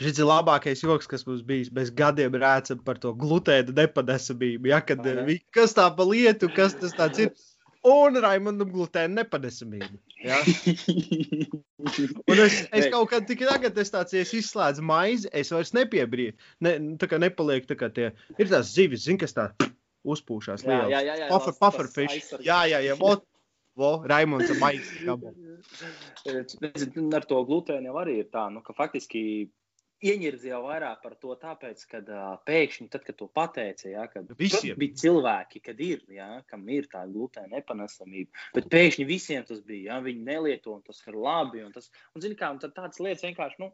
Šis ir labākais joks, kas mums bijis. Mēs gadiem rēcam par to glutēnu nepadesamību. Ja, kad, vi, kas tā pa lietu, kas tas ir? Un Raimondam glutēnu nepadesamību. Ja? Un es, es kaut kad tikai tagad es tāds, ja es izslēdzu maizi, es vairs nepiebrīju. Ne, tā kā nepaliek tā kā tie, ir tās zivis, zin, kas tā uzpūšās. Jā, jā, jā, jā. Puffer, puffer fish. Jā, jā, jā. Ot, Vo, Raimunds ir maigs. Ar to glutēnu jau arī ir tā, nu, ka faktiski ieņirdzis jau vairāk par to, tāpēc, ka uh, pēkšņi, tad, kad to pateica, ja, kad visiem. bija cilvēki, kad ir, ja, kam ir tā glutēna nepanesamība, bet pēkšņi visiem tas bija, ja, viņi nelieto, un tas ir labi, un tas, un zini kā, un tad tādas lietas vienkārši, nu,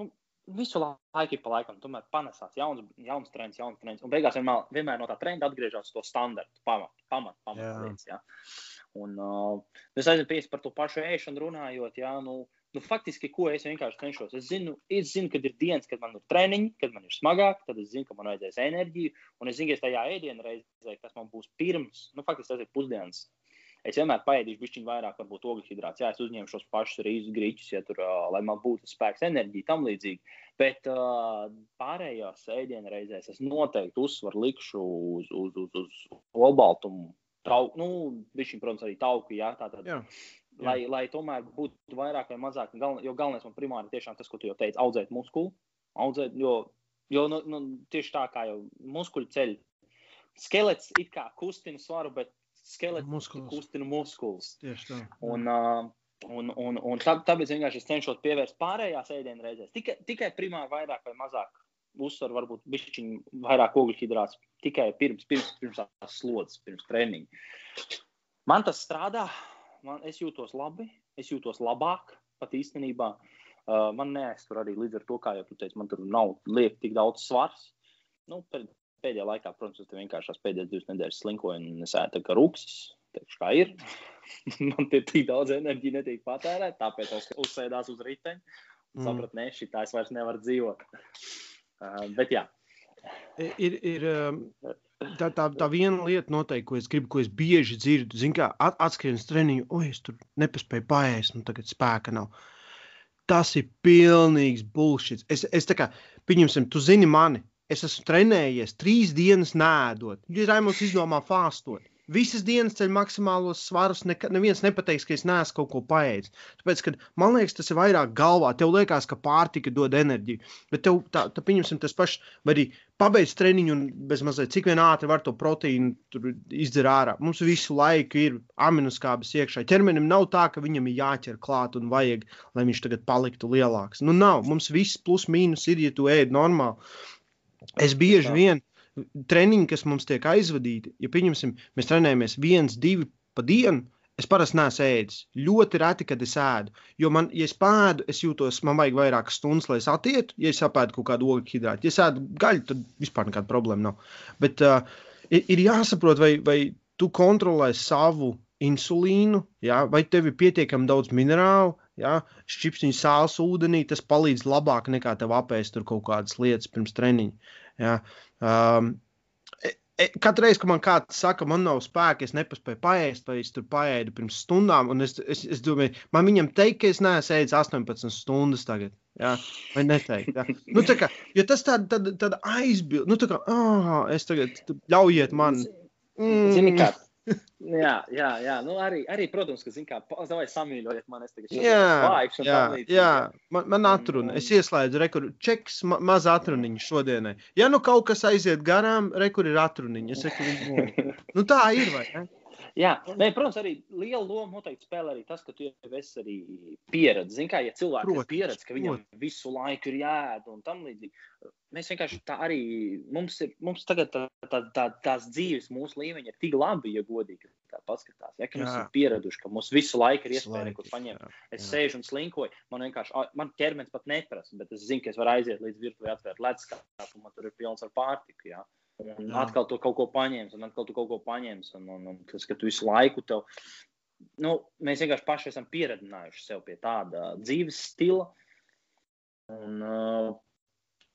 nu visu laiku pa laikam tomēr panesās jauns, jauns trends, jauns trends, un beigās vienmēr, vienmēr no tā trenda atgriežas to standartu, pamat, pamat, pamat lietas, ja. Un uh, es aizvien par to pašu ēšanu runājot, jā, nu, Nu, faktiski, ko es vienkārši cenšos. Es zinu, es zinu, kad ir dienas, kad man ir treniņi, kad man ir smagāk, tad es zinu, ka man vajadzēs enerģiju. Un es zinu, ka es tajā ēdienā reizē, kas man būs pirms, nu, faktiski tas ir pusdienas. Es vienmēr paēdīšu bišķiņu vairāk, varbūt ogļhidrāts. Jā, es uzņemšu šos pašus rīzus, grīķus, ja tur, uh, lai man būtu spēks, enerģija, tam līdzīgi. Bet uh, pārējās ēdienu reizēs es noteikti uzsvaru likšu uz, uz, uz, uz olbaltumu. Tau, nu, bišķiņ, protams, arī tauku, jā, tā tad. Jā lai, lai tomēr būtu vairāk vai mazāk. Galven, jo galvenais man primāri tiešām tas, ko tu jau teici, audzēt muskuli. Audzēt, jo jo nu, nu, tieši tā kā jau muskuļu ceļ. Skelets it kā kustina svaru, bet skelets muskuls. kustina muskulis. Tieši tā. Un, uh, un, un, un tā, tāpēc vienkārši es cenšos pievērst pārējās ēdienas reizēs. Tikai, tikai primāri vairāk vai mazāk uzsver, varbūt bišķiņu vairāk ogļhidrāts tikai pirms, pirms, pirms tās slodzes, pirms treniņa. Man tas strādā, man, es jūtos labi, es jūtos labāk pat īstenībā. Uh, man neaiztur arī līdz ar to, kā jau teicu, man tur nav liek tik daudz svars. Nu, pēdējā laikā, protams, tas vienkārši tās pēdējās divas nedēļas slinkoju un es ēdu kā rūksis. Teikšu, kā ir. man tie tik daudz enerģijas netiek patērēta, tāpēc es uzsēdās uz riteņa. Mm. Sapratu, ne, šī tā es vairs nevaru dzīvot. Uh, bet jā. Ir, ir, um, tā, tā, tā viena lieta, noteikti, ko es gribu, ko es bieži dzirdu, zinu, kā at, atskrienas treniņu, oi, es tur nepaspēju paēst, nu tagad spēka nav. Tas ir pilnīgs bullshit. Es, es tā kā, pieņemsim, tu zini mani, es esmu trenējies trīs dienas nēdot. Ja Raimons izdomā fāstot, Visas dienas ceļ maksimālos svarus. Neka, neviens nepateiks, ka es neesmu kaut ko paēdis. Tāpēc, kad, man liekas, tas ir vairāk galvā. Tev liekas, ka pārtika dod enerģiju. Bet tev, tā, tā pieņemsim, tas pašs, vai arī pabeidz treniņu un bez mazliet, cik vien ātri var to proteīnu izdzert ārā. Mums visu laiku ir aminoskābes iekšā. Ķermenim nav tā, ka viņam ir jāķer klāt un vajag, lai viņš tagad paliktu lielāks. Nu, nav. Mums viss plus mīnus ir, ja tu ēd normāli. Es bieži vien treniņi, kas mums tiek aizvadīti, ja pieņemsim, mēs trenējamies viens, divi pa dienu. Es parasti neesmu ēdis. Ļoti reti, kad es ēdu. Jo man, ja es pēdu, es jūtos, man vajag vairākas stundas, lai es atietu. Ja es apēdu kaut kādu ogļu hidrātu, ja es ēdu gaļu, tad vispār nekāda problēma nav. Bet uh, ir jāsaprot, vai, vai tu kontrolē savu insulīnu, ja? vai tev ir pietiekami daudz minerālu, ja? šķipsniņu sāls ūdenī, tas palīdz labāk nekā tev apēst kaut kādas lietas pirms treniņa. Ja? Um, e, e, Katru reizi, kad man kāds saka, man nav spēka, es nepaspēju paēst, vai es tur paēdu pirms stundām, un es, es, es domāju, man viņam teikt, ka es neesmu ēdis 18 stundas tagad. Jā, vai neteikt? Jā. Nu, kā, jo tas tāda tād, tād aizbilda, nu, tā kā, oh, es tagad ļaujiet man. Mm. Zini, kā, jā, jā, jā. Nu, arī, arī, protams, ka, zināmā mērā, vai samīļojiet mani, es tagad laiku, jā, jā. Man, man atruna, es ieslēdzu rekur, čeks, ma, maz atruniņu šodienai. Ja nu kaut kas aiziet garām, rekur ir atruniņi. Es saku, nu tā ir, vai ne? Jā, Nē, protams, arī liela loma noteikti spēlē arī tas, ka tu jau esi arī pieredzējis. Zini, kā ja cilvēks ir pieredzējis, ka viņam protams. visu laiku ir jāēd un tam līdzīgi. Mēs vienkārši tā arī mums ir, mums tagad tā, tā, tā, tās dzīves, mūsu līmeņi ir tik labi, ja godīgi tā paskatās. Ja, ka mēs esam pieraduši, ka mums visu laiku ir iespēja kaut ko paņemt. Jā, es jā. sēžu un slinkoju, man vienkārši, man ķermenis pat neprasa, bet es zinu, ka es varu aiziet līdz virtuvē, atvērt leduskapī, un man tur ir pilns ar pārtiku. Jā. Un Jā. atkal tu kaut ko paņemsi, un atkal tu kaut ko paņemsi. Un, un, un tas, ka tu visu laiku tev, nu, mēs vienkārši paši esam pieredzinājuši sev pie tāda dzīves stila. Un, uh,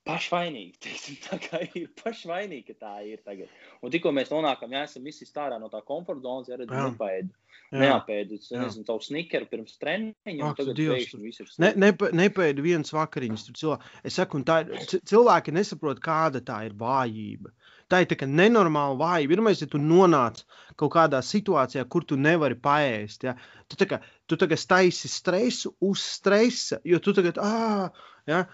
pašvainīgi. Teiksim, tā kā ir pašvainīgi, ka tā ir tagad. Un tikko mēs nonākam, ja esam visi ārā no tā komforta zonas, ja redzam, nepaidu. Neapēdu, nezinu, tavu snickeru pirms treniņa, un tagad pēkšņi viss ir. Ne, ne, nepēdu vienas vakariņas, tur cilvēki, es saku, un tā ir, cilvēki nesaprot, kāda tā ir vājība. Tā ir tā kā nenormāla vājība. Pirmais, ja tu nonāc kaut kādā situācijā, kur tu nevari paēst, ja, tu tā kā, tu tā kā staisi stresu uz stresa, jo tu tagad, ah, ja,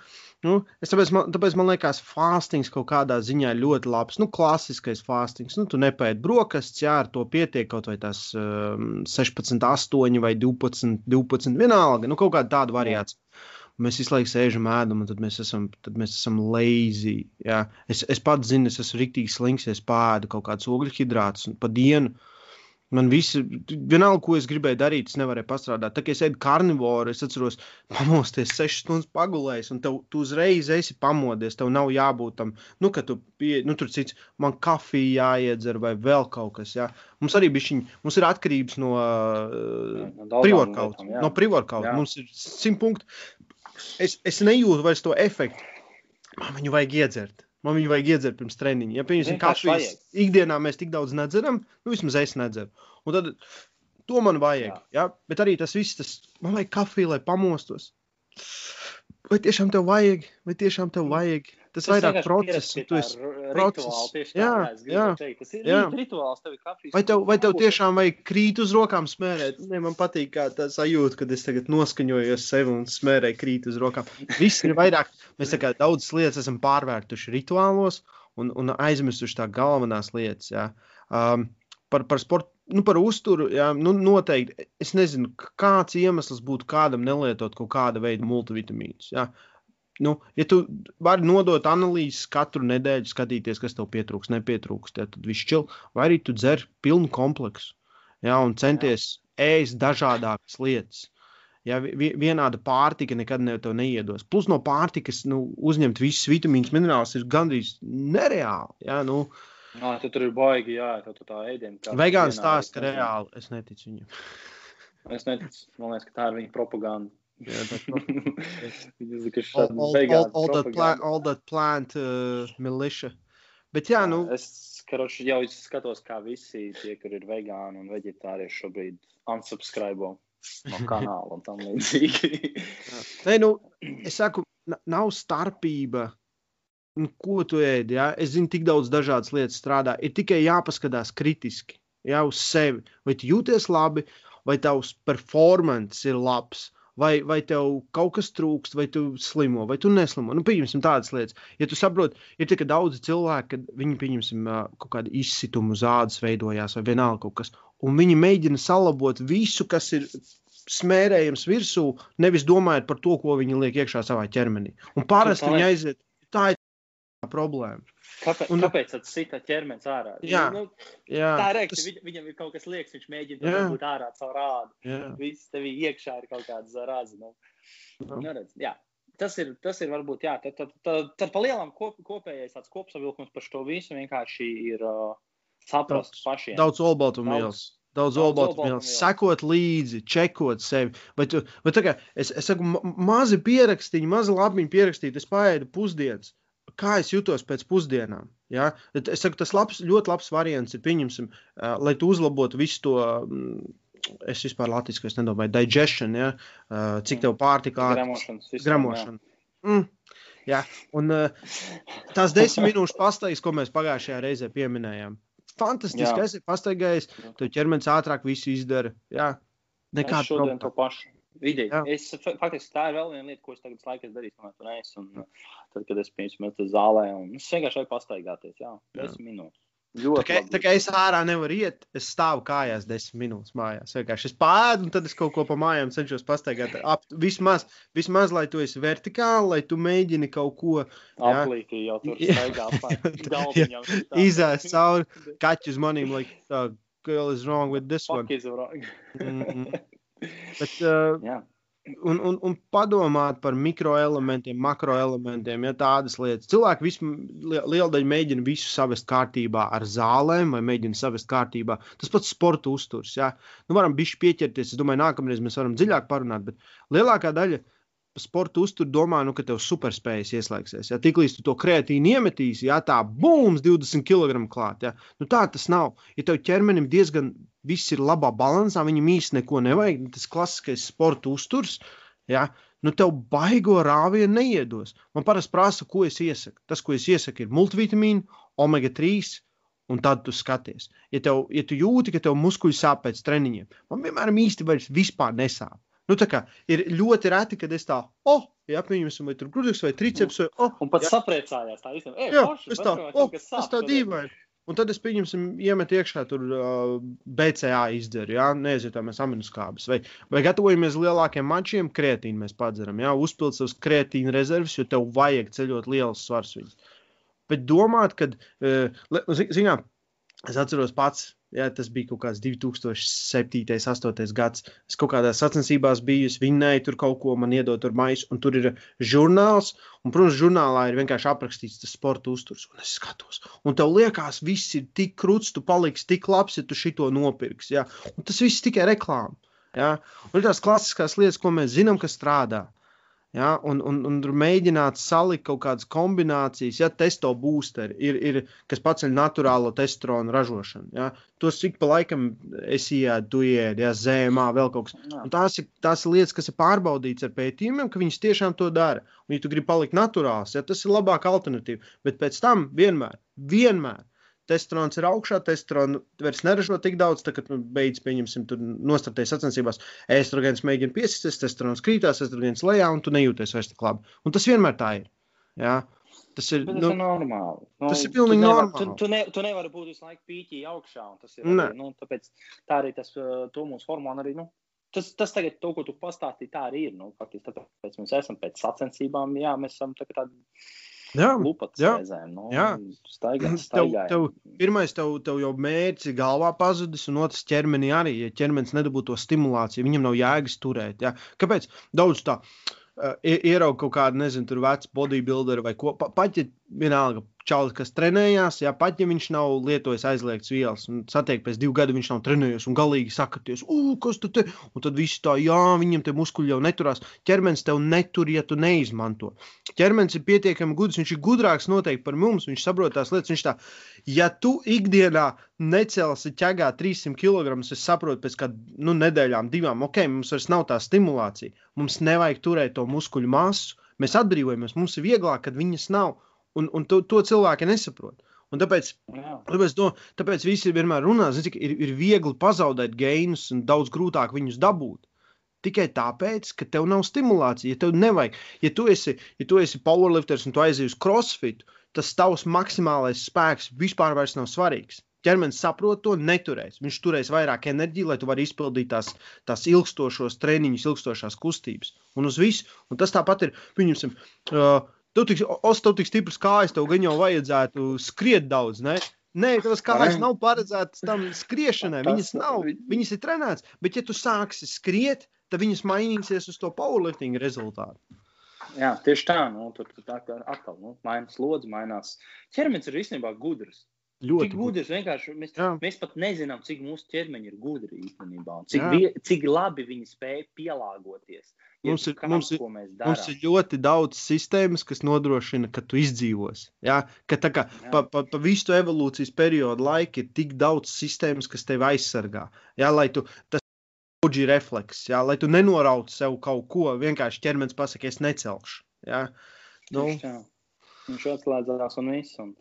Nu, es tāpēc, man, tāpēc man liekas, fāstings kaut kādā ziņā ļoti labs. Nu, klasiskais fāstings. Nu, tu nepēdi brokastis, jā, ar to pietiek kaut vai tas um, 16, 8 vai 12, 12 vienalga. Nu, kaut kāda tāda variācija. Mēs visu laiku sēžam, ēdam, un tad mēs esam, tad mēs esam lazy. Jā. Es, es pats zinu, es esmu rīktīgi slings, es pāēdu kaut kādus ogļu hidrātus pa dienu. Man viss, vienalga, ko es gribēju darīt, es nevarēju pastrādāt. Tā kā es eju karnivoru, es atceros, pamosties sešas stundas pagulējis, un tev, tu uzreiz esi pamodies. Tev nav jābūt tam, nu, ka tu, pie, nu, tur cits, man kafija jāiedzer vai vēl kaut kas. Jā. Mums arī bija šī, mums ir atkarības no privorkauta. No privorkauta. Mums ir simt punkti. Es, es nejūtu vairs to efektu. Man viņu vajag iedzert. Man viņu vajag iedzert pirms treniņa. Ja, piemēram, kafijas ikdienā mēs tik daudz nedzeram, nu vismaz es nedzeru. Un tad to man vajag. Jā. Ja? Bet arī tas viss, tas man vajag kafiju, lai pamostos. Vai tiešām tev vajag? Vai tiešām tev vajag? Tas, tas vairāk process, tu esi process. Jā, jā, teikt. tas ir jā. rituāls. Tev ir vai tev, vai tev tiešām vajag krīt uz rokām smērēt? Ne, man patīk, kā tā sajūta, kad es tagad noskaņojos sevi un smērēju krīt uz rokām. Viss ir vairāk, mēs tā kā daudzas lietas esam pārvērtuši rituālos un, un aizmirsuši tā galvenās lietas. Jā. Um, par, par sportu nu, par uzturu, jā, nu, noteikti. Es nezinu, kāds iemesls būtu kādam nelietot kaut kāda veida multivitamīnus. Jā. Nu, ja tu vari nodot analīzes katru nedēļu, skatīties, kas tev pietrūks, nepietrūks, tad viss čil, vai arī tu dzer pilnu kompleksu jā, un centies ēst dažādas lietas. Ja, vienāda pārtika nekad ne, neiedos. Plus no pārtikas nu, uzņemt visus vitamīnus, minerālus ir gandrīz nereāli. Ja, nu, Nā, tu tur ir baigi, jā, tā, tā ēdiena. Vegāns stāsta, ka reāli es neticu viņam. es neticu, man liekas, ka tā ir viņa propaganda. Viņas ir all, all, all, all, that plant, all that plant uh, militia. Bet jā, nu. Es karoči, jau skatos, kā visi tie, kur ir vegāni un veģetārieši šobrīd unsubscribe no kanāla un tam līdzīgi. Nē, nu, es saku, nav starpība nu, ko tu ēdi. Ja? Es zinu, tik daudz dažādas lietas strādā. Ir tikai jāpaskatās kritiski ja, uz sevi. Vai tu jūties labi, vai tavs performance ir labs. Vai, vai tev kaut kas trūkst, vai tu slimo, vai tu neslimo. Nu, pieņemsim tādas lietas. Ja tu saproti, ir tik daudz cilvēku, kad viņi, pieņemsim, kaut kādu izsitumu zādas veidojās, vai vienalga kaut kas, un viņi mēģina salabot visu, kas ir smērējams virsū, nevis domājot par to, ko viņi liek iekšā savā ķermenī. Un parasti viņi aiziet, problēma. Kāpēc, un, kāpēc tas sita ķermenis ārā? Jā, nu, jā, tā ir reakcija. Tas... Viņ, viņam ir kaut kas liekas, viņš mēģina būt ārā caur rādu. Viss tev iekšā ir kaut kāds rāds. Nu. Nu. Neredz, jā. Tas ir, tas ir varbūt, jā, tad, tad, tad, tad pa lielam kop, kopējais tāds kopsavilkums par šo visu vienkārši ir uh, saprast daudz, pašiem. Daudz olbaltumvielas. Daudz olbaltumvielas, sekot līdzi, čekot sevi. Bet, bet tā kā es, es saku, mazi pierakstīņi, mazi labiņi pierakstīti, es paēdu pusdienas kā es jutos pēc pusdienām. Ja? Es saku, tas labs, ļoti labs variants ir, pieņemsim, uh, lai tu uzlabotu visu to. Um, Es vispār latviešu nedomāju, digestion, ja? uh, cik tev pārtika ātri gramošana. Mm. Jā, un uh, tās desmit minūšu pastaigas, ko mēs pagājušajā reizē pieminējām. Fantastiski, es esmu pastaigājis, tev ķermenis ātrāk visu izdara. Jā, nekāda problēma. To. Ideja. Es, faktiski tā ir vēl viena lieta, ko es tagad laikā darīšu, kamēr tu neesi. Un, tad, kad es piemēram metu zālē, un es vienkārši vajag pastaigāties, jā, desmit minūtes. Tā kā, tā kā es ārā nevaru iet, es stāvu kājās desmit minūtes mājās. Vienkārši es pāēdu, un tad es kaut ko pa mājām cenšos pastaigāt. Ap, vismaz, vismaz, lai tu esi vertikāli, lai tu mēģini kaut ko. Aplīki jau tur staigā. Izēst cauri kaķu uz manīm, like, uh, girl is wrong with this Fuck one. Is wrong. mm -hmm. Bet, uh, yeah. un, un, un padomāt par mikroelementiem, makroelementiem, ja tādas lietas. Cilvēki visu, liela daļa mēģina visu savest kārtībā ar zālēm, vai mēģina savest kārtībā. Tas pats sporta uzturs. Ja? Nu, varam bišķi pieķerties. Es domāju, nākamreiz mēs varam dziļāk parunāt, bet lielākā daļa sporta uzturu domā, nu, ka tev superspējas ieslēgsies. Ja tiklīdz tu to kreatīni iemetīsi, ja tā būms 20 kg klāt, ja? nu, tā tas nav. Ja tev ķermenim diezgan viss ir labā balansā, viņam īsti neko nevajag, tas klasiskais sporta uzturs. Ja? Nu, tev baigo rāvienu neiedos. Man parasti prasa, ko es iesaku. Tas, ko es iesaku, ir multivitamīni, omega 3. Un tad tu skaties, ja, tev, ja tu jūti, ka tev muskuļi sāp pēc treniņiem, man vienmēr īsti vairs vispār nesāp. Nu, kā, ir ļoti reti, kad es tā, oh, ja pieņemsim, vai tur grūdīgs vai triceps. Vai, oh, un pat ja. sapriecājās tā īstenībā. Jā, es tā, oh, es tā dīvaini. Un tad es pieņemsim, iemet iekšā tur uh, BCA izderu, jā, neaizietām aminoskābes. Vai, vai gatavojamies lielākiem mačiem, kreatīnu mēs padzeram, jā, uzpild savus kreatīnu rezerves, jo tev vajag ceļot liels svars viņus. Bet domāt, ka, uh, zinām, es atceros pats, Jā, tas bija kaut kāds 2007, 2008 gads. Es kaut kādā sacensībās biju, es vinnēju tur kaut ko, man iedod tur maisu, un tur ir žurnāls. Un, protams, žurnālā ir vienkārši aprakstīts tas sporta uzturs, un es skatos. Un tev liekas, viss ir tik krūts, tu paliksi tik labs, ja tu šito nopirksi. Un tas viss tikai reklāma. Jā. Un ir tās klasiskās lietas, ko mēs zinām, kas strādā. Ja, un, un, un mēģināt salikt kaut kādas kombinācijas, ja testo boosteri ir, ir kas paceļ naturālo testosteronu ražošanu. Ja. Tos cik pa laikam es ienāku, tu ienāc, ja zēmā, vēl kaut kas. Un tās ir, tās ir lietas, kas ir pārbaudītas ar pētījumiem, ka viņas tiešām to dara. Un, ja tu gribi palikt naturāls, ja, tas ir labāka alternatīva. Bet pēc tam vienmēr, vienmēr testosterons ir augšā, testosteronu vairs neražo tik daudz, tad, kad nu, beidz, pieņemsim, tur nostartēs sacensībās, estrogēns mēģina piesisties, testosterons krītās, estrogēns lejā, un tu nejūties vairs tik labi. Un tas vienmēr tā ir. Jā. Tas ir, Bet tas nu, ir normāli. Nu, tas ir pilnīgi tu nevar, normāli. Tu, tu, ne, tu nevari būt visu laiku pīķī augšā. un Tas ir arī, nu, tāpēc tā arī tas, uh, to mūsu hormonu arī, nu, tas, tas tagad, to, ko tu pastāstīji, tā arī ir. Nu, faktiski, tāpēc mēs esam pēc sacensībām, jā, mēs esam tā, tādi jā, lupats jā. reizēm. Nu, Jā. Staigā, tev, staigājam. tev, pirmais, tev, tev jau mērķis ir galvā pazudis, un otrs ķermenī arī. Ja ķermenis nedabū to stimulāciju, viņam nav jēgas turēt. Ja? Kāpēc? Daudz tā. Uh, Ierauga kaut kādu, nezinu, vecu bodybuilderu vai ko. Pa, ja vienalga, čalis, kas trenējās, ja pat ja viņš nav lietojis aizliegts vielas, un satiek pēc divu gadu viņš nav trenējies, un galīgi sakaties, kas tu te? Un tad viss tā, jā, viņam te muskuļi jau neturās. Ķermenis tev netur, ja tu neizmanto. Ķermenis ir pietiekami gudrs, viņš ir gudrāks noteikti par mums, viņš saprot tās lietas. Viņš tā, ja tu ikdienā necelsi ķegā 300 kg, es saprotu, pēc kādām nu, nedēļām, divām, ok, mums vairs nav tā stimulācija. Mums nevajag turēt to muskuļu masu. Mēs atbrīvojamies, mums ir vieglāk, kad viņas nav. Un, un to, to cilvēki nesaprot. Un tāpēc, tāpēc, to, tāpēc visi vienmēr runā, cik ir, ir viegli pazaudēt gēnus un daudz grūtāk viņus dabūt. Tikai tāpēc, ka tev nav stimulācija. Ja tev nevajag, ja tu esi, ja tu esi powerlifters un tu aizies uz crossfit, tas tavs maksimālais spēks vispār vairs nav svarīgs. Ķermenis saprot to, neturēs. Viņš turēs vairāk enerģijas, lai tu varētu izpildīt tās, tās ilgstošos treniņus, ilgstošās kustības. Un uz visu. Un tas tāpat ir. Pieņemsim, uh, tu tik, os, tev tik stiprs kājas, tev gan jau vajadzētu skriet daudz. Ne? Nē, tavas kājas nav paredzētas tam skriešanai. Viņas nav. Viņas ir trenētas. Bet, ja tu sāksi skriet, tad viņas mainīsies uz to powerlifting rezultātu. Jā, tieši tā. Nu, tur tā kā atkal nu, mainās slodzi, mainās. Ķermenis ir īstenībā gudrs. Ļoti Tik gudrs vienkārši. Mēs, Jā. mēs pat nezinām, cik mūsu ķermeņi ir gudri īstenībā. Cik, vie, cik labi viņi spēj pielāgoties. Mums ir- jebkam, mums ir- Mums ir ļoti daudz sistēmas, kas nodrošina, ka tu izdzīvos. Ja? Ka tā kā Jā. pa, pa, pa visu evolūcijas periodu laika ir tik daudz sistēmas, kas tevi aizsargā. Ja? Lai tu tas ir refleks, ja? lai tu nenorautu sev kaut ko, vienkārši ķermenis pasakā, es necelšu. Ja? Nu. Viņš atslēdzās un viss. Un,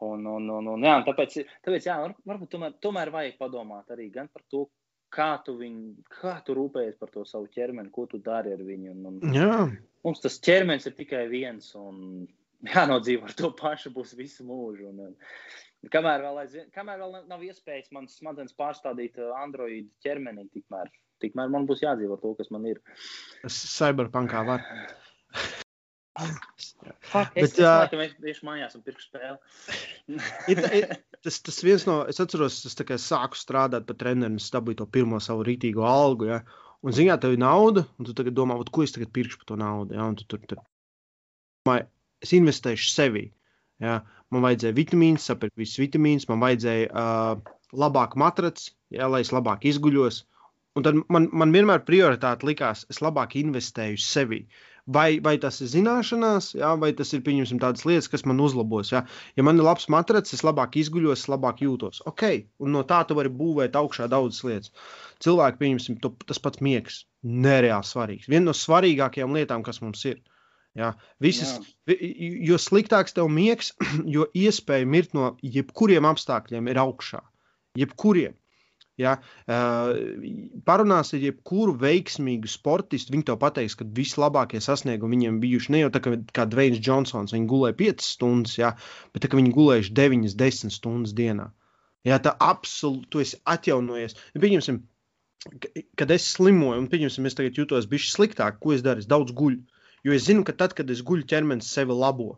un, un, un, un, jā, un tāpēc, tāpēc jā, var, varbūt tomēr, tomēr vajag padomāt arī gan par to, kā tu, viņu, kā tu rūpējies par to savu ķermeni, ko tu dari ar viņu. Un, un, jā, mums tas ķermenis ir tikai viens, un jānodzīvo ar to pašu būs visu mūžu. Un, un, kamēr vēl, aizvien, kamēr vēl nav- iespējas man smadzenes pārstādīt uh, Android ķermenī, tikmēr, tikmēr man būs jādzīvo ar to, kas man ir. cyberpunkā var. Fuck, Bet, es, es laikam es tieši mājās un pirkšu spēli. Tas, tas viens no, es atceros, es tā kā sāku strādāt par treneru, es dabūju to pirmo savu rītīgo algu. Ja? Un, ziņā, tev ir nauda, un tu tagad domā, "Vat ko es tagad pirkšu par to naudu. Ja? Un tu, tur, tur, domāju, es investēšu sevi. Ja? Man vajadzēja vitamīnus, sapirkt visus vitamīnus, man vajadzēja uh, labāku matracu, ja? lai es labāk izguļos. Un tad man, man vienmēr prioritāte likās, es labāk investēju sevi. Vai, vai tas ir zināšanās, jā, vai tas ir pieņemsim, tādas lietas, kas man uzlabos. Jā. Ja man ir labs matracis, es labāk izguļos, es labāk jūtos. Ok, un no tā tu vari būvēt augšā daudzas lietas. Cilvēki, pieņemsim, to, tas pats miegs, nereāli svarīgs. Viena no svarīgākajām lietām, kas mums ir. Jā, visas, vi- jo sliktāks tev miegs, jo iespēja mirt no jebkuriem apstākļiem ir augšā. Jebkuriem. Ja, uh, parunās ar jebkuru veiksmīgu sportistu. Viņi tev pateiks, ka vislabākie sasniegumi viņiem bijuši ne jau tā, ka, kā Dvains Džonsons. Viņi gulēja 5 stundas, ja, bet tā, ka viņi gulējuši 9, 10 stundas dienā. Ja, tā absolūti tu esi atjaunojies. Nu, Pieņemsim, ka- kad es slimoju, un pieņemsim, es tagad jūtos bišķi sliktāk, ko es daru? Es daudz guļu. Jo es zinu, ka tad, kad es guļu, ķermenis sevi labo.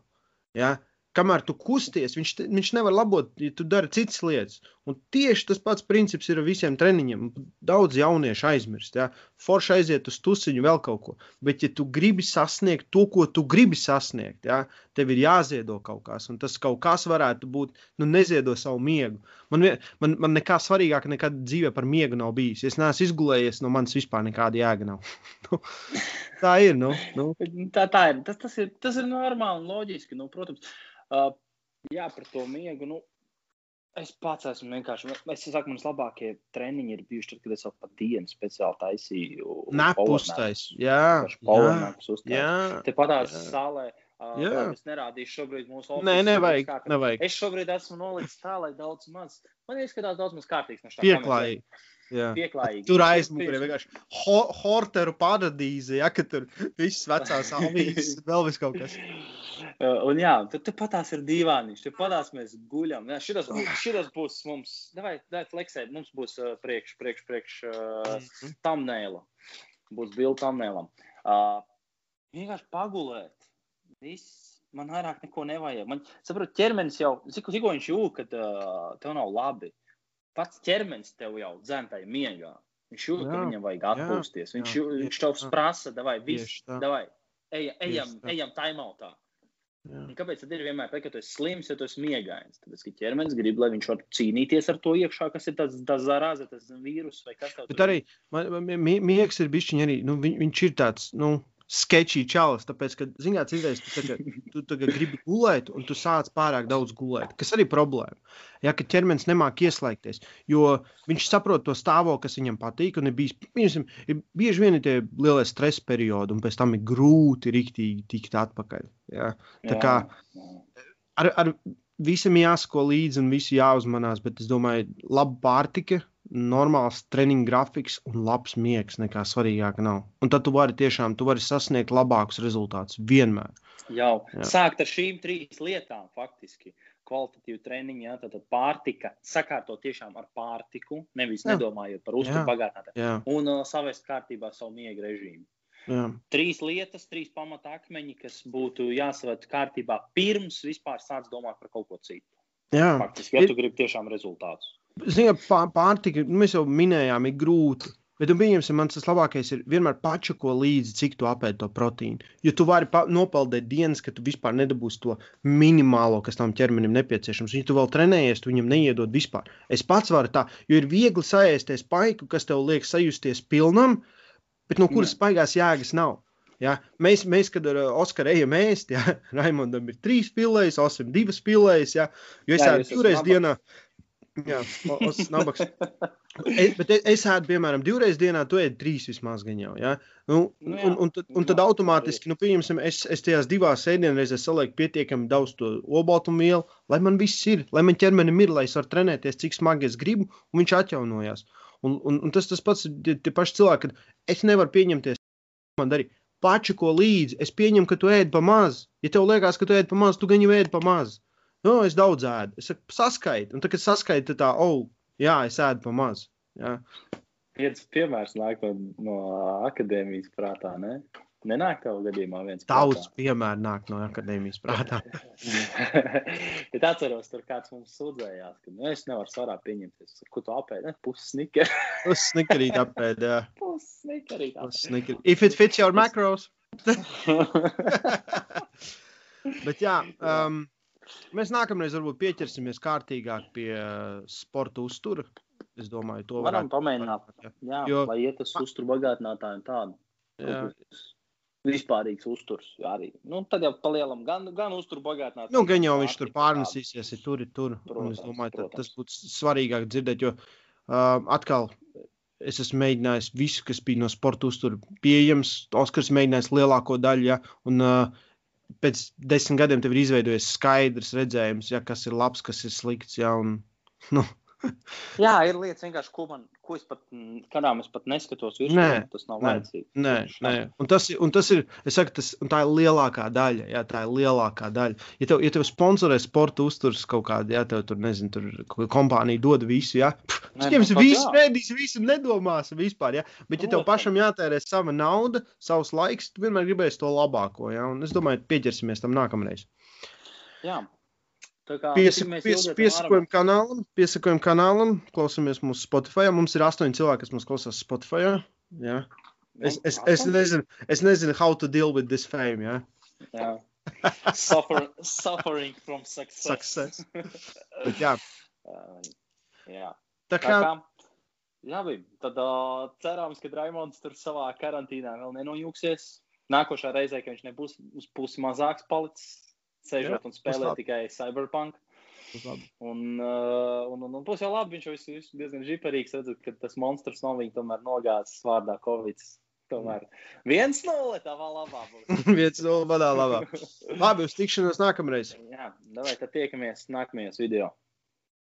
Ja? Kamēr tu kusties, viņš, viņš nevar labot, ja tu dari citas lietas. Un tieši tas pats princips ir ar visiem treniņiem. Daudz jauniešu aizmirst. Ja? Forši aiziet uz tusiņu, vēl kaut ko. Bet, ja tu gribi sasniegt to, ko tu gribi sasniegt, ja? tev ir jāziedo kaut kas. Un tas kaut kas varētu būt, nu, neziedo savu miegu. Man, man, man nekā svarīgāka nekad dzīvē par miegu nav bijis. Es neesmu izgulējies, no manis vispār nekāda jēga nav. Nu, tā ir. Nu, nu. Tā, tā ir. Tas, tas ir. tas ir normāli un loģiski. Nu, protams, uh, jā, par to miegu. Nu, Es pats esmu vienkārši. Es saku, manas labākie treniņi ir bijuši tad, kad es jau pat dienu speciāli taisīju. Nepustais. Jā, jā, jā. Te patās zālē. Jā. Uh, es nerādīšu šobrīd mūsu oficiālu. Nē, nevajag, nevajag. Es šobrīd esmu nolicis tā, lai daudz maz. Man izskatās daudz maz kārtīgs no šā. Pieklājīgi. Pieklājīgi. Tur aizmugurē vienkārši ho horteru paradīze, ja, ka tur viss vecās avīzes, vēl vis kaut kas. Un jā, tad tu patās ir dīvāniņš, tu patās mēs guļam. Jā, šitas, šitas būs mums, davai, davai fleksēt, mums būs uh, priekš, priekš, priekš uh, -hmm. tamnēla. Būs bildu tamnēlam. Uh, vienkārši pagulēt. Viss. Man vairāk neko nevajag. Man, saprot, ķermenis jau, cik, cik viņš jūg, kad uh, tev nav labi pats ķermenis tev jau dzēntai miegā. Viņš jūt, ka viņam vajag atpūsties. Viņš, jā, viņš tev prasa, vai viss, vai ejam, ejam, ejam timeoutā. Kāpēc tad ir vienmēr tā, ka tu esi slims, ja tu esi miegains? Tāpēc, ka ķermenis grib, lai viņš var cīnīties ar to iekšā, kas ir tas, tas zarāze, tas vīrus vai kas tāds. Bet arī man, man, miegs ir bijis arī, nu, viņ, viņš ir tāds, nu, sketčī čalis. Tāpēc, ka, zināt, izdevies, tu, tagad, tu tagad gribi gulēt, un tu sāc pārāk daudz gulēt. Kas arī problēma. Ja, ka ķermenis nemāk ieslēgties, jo viņš saprot to stāvokli, kas viņam patīk. Un ir, bijis, piemēram, ir bieži vien ir tie lielie stresa periodi, un pēc tam ir grūti riktīgi tikt atpakaļ. Ja? Tā kā ar, ar visam jāsako līdzi un visu jāuzmanās, bet es domāju, laba pārtika normāls treniņa grafiks un labs miegs nekā svarīgāk nav. Un tad tu vari tiešām tu vari sasniegt labākus rezultātus vienmēr. Jau Jā. sākt ar šīm trīs lietām, faktiski. Kvalitatīva treniņa, jā, tad pārtika, sakārtot tiešām ar pārtiku, nevis jā. nedomājot par uzturu bagātinātāju. Un uh, savest kārtībā savu miega režīmu. Jā. Trīs lietas, trīs pamata akmeņi, kas būtu jāsavērt kārtībā pirms vispār sāc domāt par kaut ko citu. Jā. Faktiski, ja tu gribi tiešām rezultātus. Ziniet, pārtika, nu, mēs jau minējām, ir grūti. Bet, nu, pieņemsim, man tas labākais ir vienmēr pačako līdzi, cik tu apēdi to proteīnu. Jo tu vari nopeldēt dienas, ka tu vispār nedabūsi to minimālo, kas tam ķermenim nepieciešams. Ja tu vēl trenējies, tu viņam neiedod vispār. Es pats varu tā, jo ir viegli saēsties paiku, kas tev liek sajusties pilnam, bet no kuras spaigās jēgas nav. Ja? Mēs, mēs, kad ar Oskaru ejam ēst, ja? Raimondam ir trīs pilējas, Osim divas pilējas, ja? jo es ēdu divreiz dienā. Labāk Jā, tas ir nabaks. Es, bet es, ēdu, piemēram, divreiz dienā, tu ēdi trīs vismaz gan jau. Ja? Nu, nu, jā, un, un, tad, un tad automātiski, nu, pieņemsim, es, es tajās divās ēdienreizēs salieku pietiekami daudz to olbaltumvielu, lai man viss ir, lai man ķermenim ir, lai es varu trenēties, cik smagi es gribu, un viņš atjaunojās. Un, un, un tas tas pats ir tie, tie paši cilvēki, kad es nevaru pieņemties, man darīt. Pači ko līdzi, es pieņemu, ka tu ēdi pa maz. Ja tev liekas, ka tu ēdi pa maz, tu gan jau ēdi pa maz. Nu, es daudz ēdu. Es saku, saskaitu. Un tad, kad saskaitu, tā, oh, jā, es ēdu pa maz. Jā. Viens piemērs nāk no, no akadēmijas prātā, ne? Nenāk tev gadījumā viens. Daudz piemēru nāk no akadēmijas prātā. Bet atceros, tur kāds mums sūdzējās, ka nu, es nevaru svarā pieņemties. Ko tu apēdi? Ne, pusi snikeri. pusi snikerīt apēdi, jā. Pusi snikerīt apēdi. Snikerīt. If it fits your macros. Bet jā, um, Mēs nākamreiz varbūt pieķersimies kārtīgāk pie uh, sporta uztura. Es domāju, to varam pamēģināt. Jā, jā jo, lai iet uz uzturu bagātinātāju tādu. Jā. Vispārīgs uzturs arī. Nu, tad jau palielam gan, gan uzturu bagātinātāju. Nu, gan jau viņš tur pārnesīsies, ja tur ir tur. Protams, es domāju, protams. tas būtu svarīgāk dzirdēt, jo uh, atkal es esmu mēģinājis visu, kas bija no sporta uztura pieejams. Oskars mēģinājis lielāko daļu, ja, un uh, pēc desmit gadiem tev ir izveidojies skaidrs redzējums, ja, kas ir labs, kas ir slikts. Ja, un, nu. Jā, ir lietas, ko, man, ko es pat, kādām es pat neskatos. Virsū, nē, tas nav vajadzīgs. Nē, nē. Un tas, un tas ir, es saku, tas, tā ir lielākā daļa. Jā, tā ir lielākā daļa. Ja tev, ja tev sponsorē sporta uzturs kaut kāda, ja tev tur, nezinu, tur kompānija dod visu, jā, Viņam viss spēdīs, visu nedomās vispār. Ja? Bet, ja tev pašam jātērē sava nauda, savs laiks, tu vienmēr gribēsi to labāko. Ja? Un es domāju, pieķersimies tam nākamreiz. Jā, Piesakojam kanālam, piesakojam kanālam, klausamies mūsu Spotify. Mums ir astoņi cilvēki, kas mūs klausās Spotify. Jā. Es, es, es, nezinu, es nezinu, how to deal with this fame. Jā. Jā. Suffer, suffering from success. success. Bet, jā. Uh, jā. Tā kā, Tā kā bija. Tad uh, cerams, ka Raimons tur savā karantīnā vēl nenojūksies. Nākošā reizē, kad viņš nebūs uz pusi mazāks palicis, sēžot un spēlēt tikai Cyberpunk. Un, uh, un, un, un būs jau labi, viņš jau ir diezgan žiparīgs, redzot, ka tas monstrs nav viņa tomēr nogāzis vārdā Covid. Tomēr viens nulle vēl labā būs. viens nulle manā labā. Labi, uz tikšanos nākamreiz. Jā, davai, tad tiekamies nākamajos video.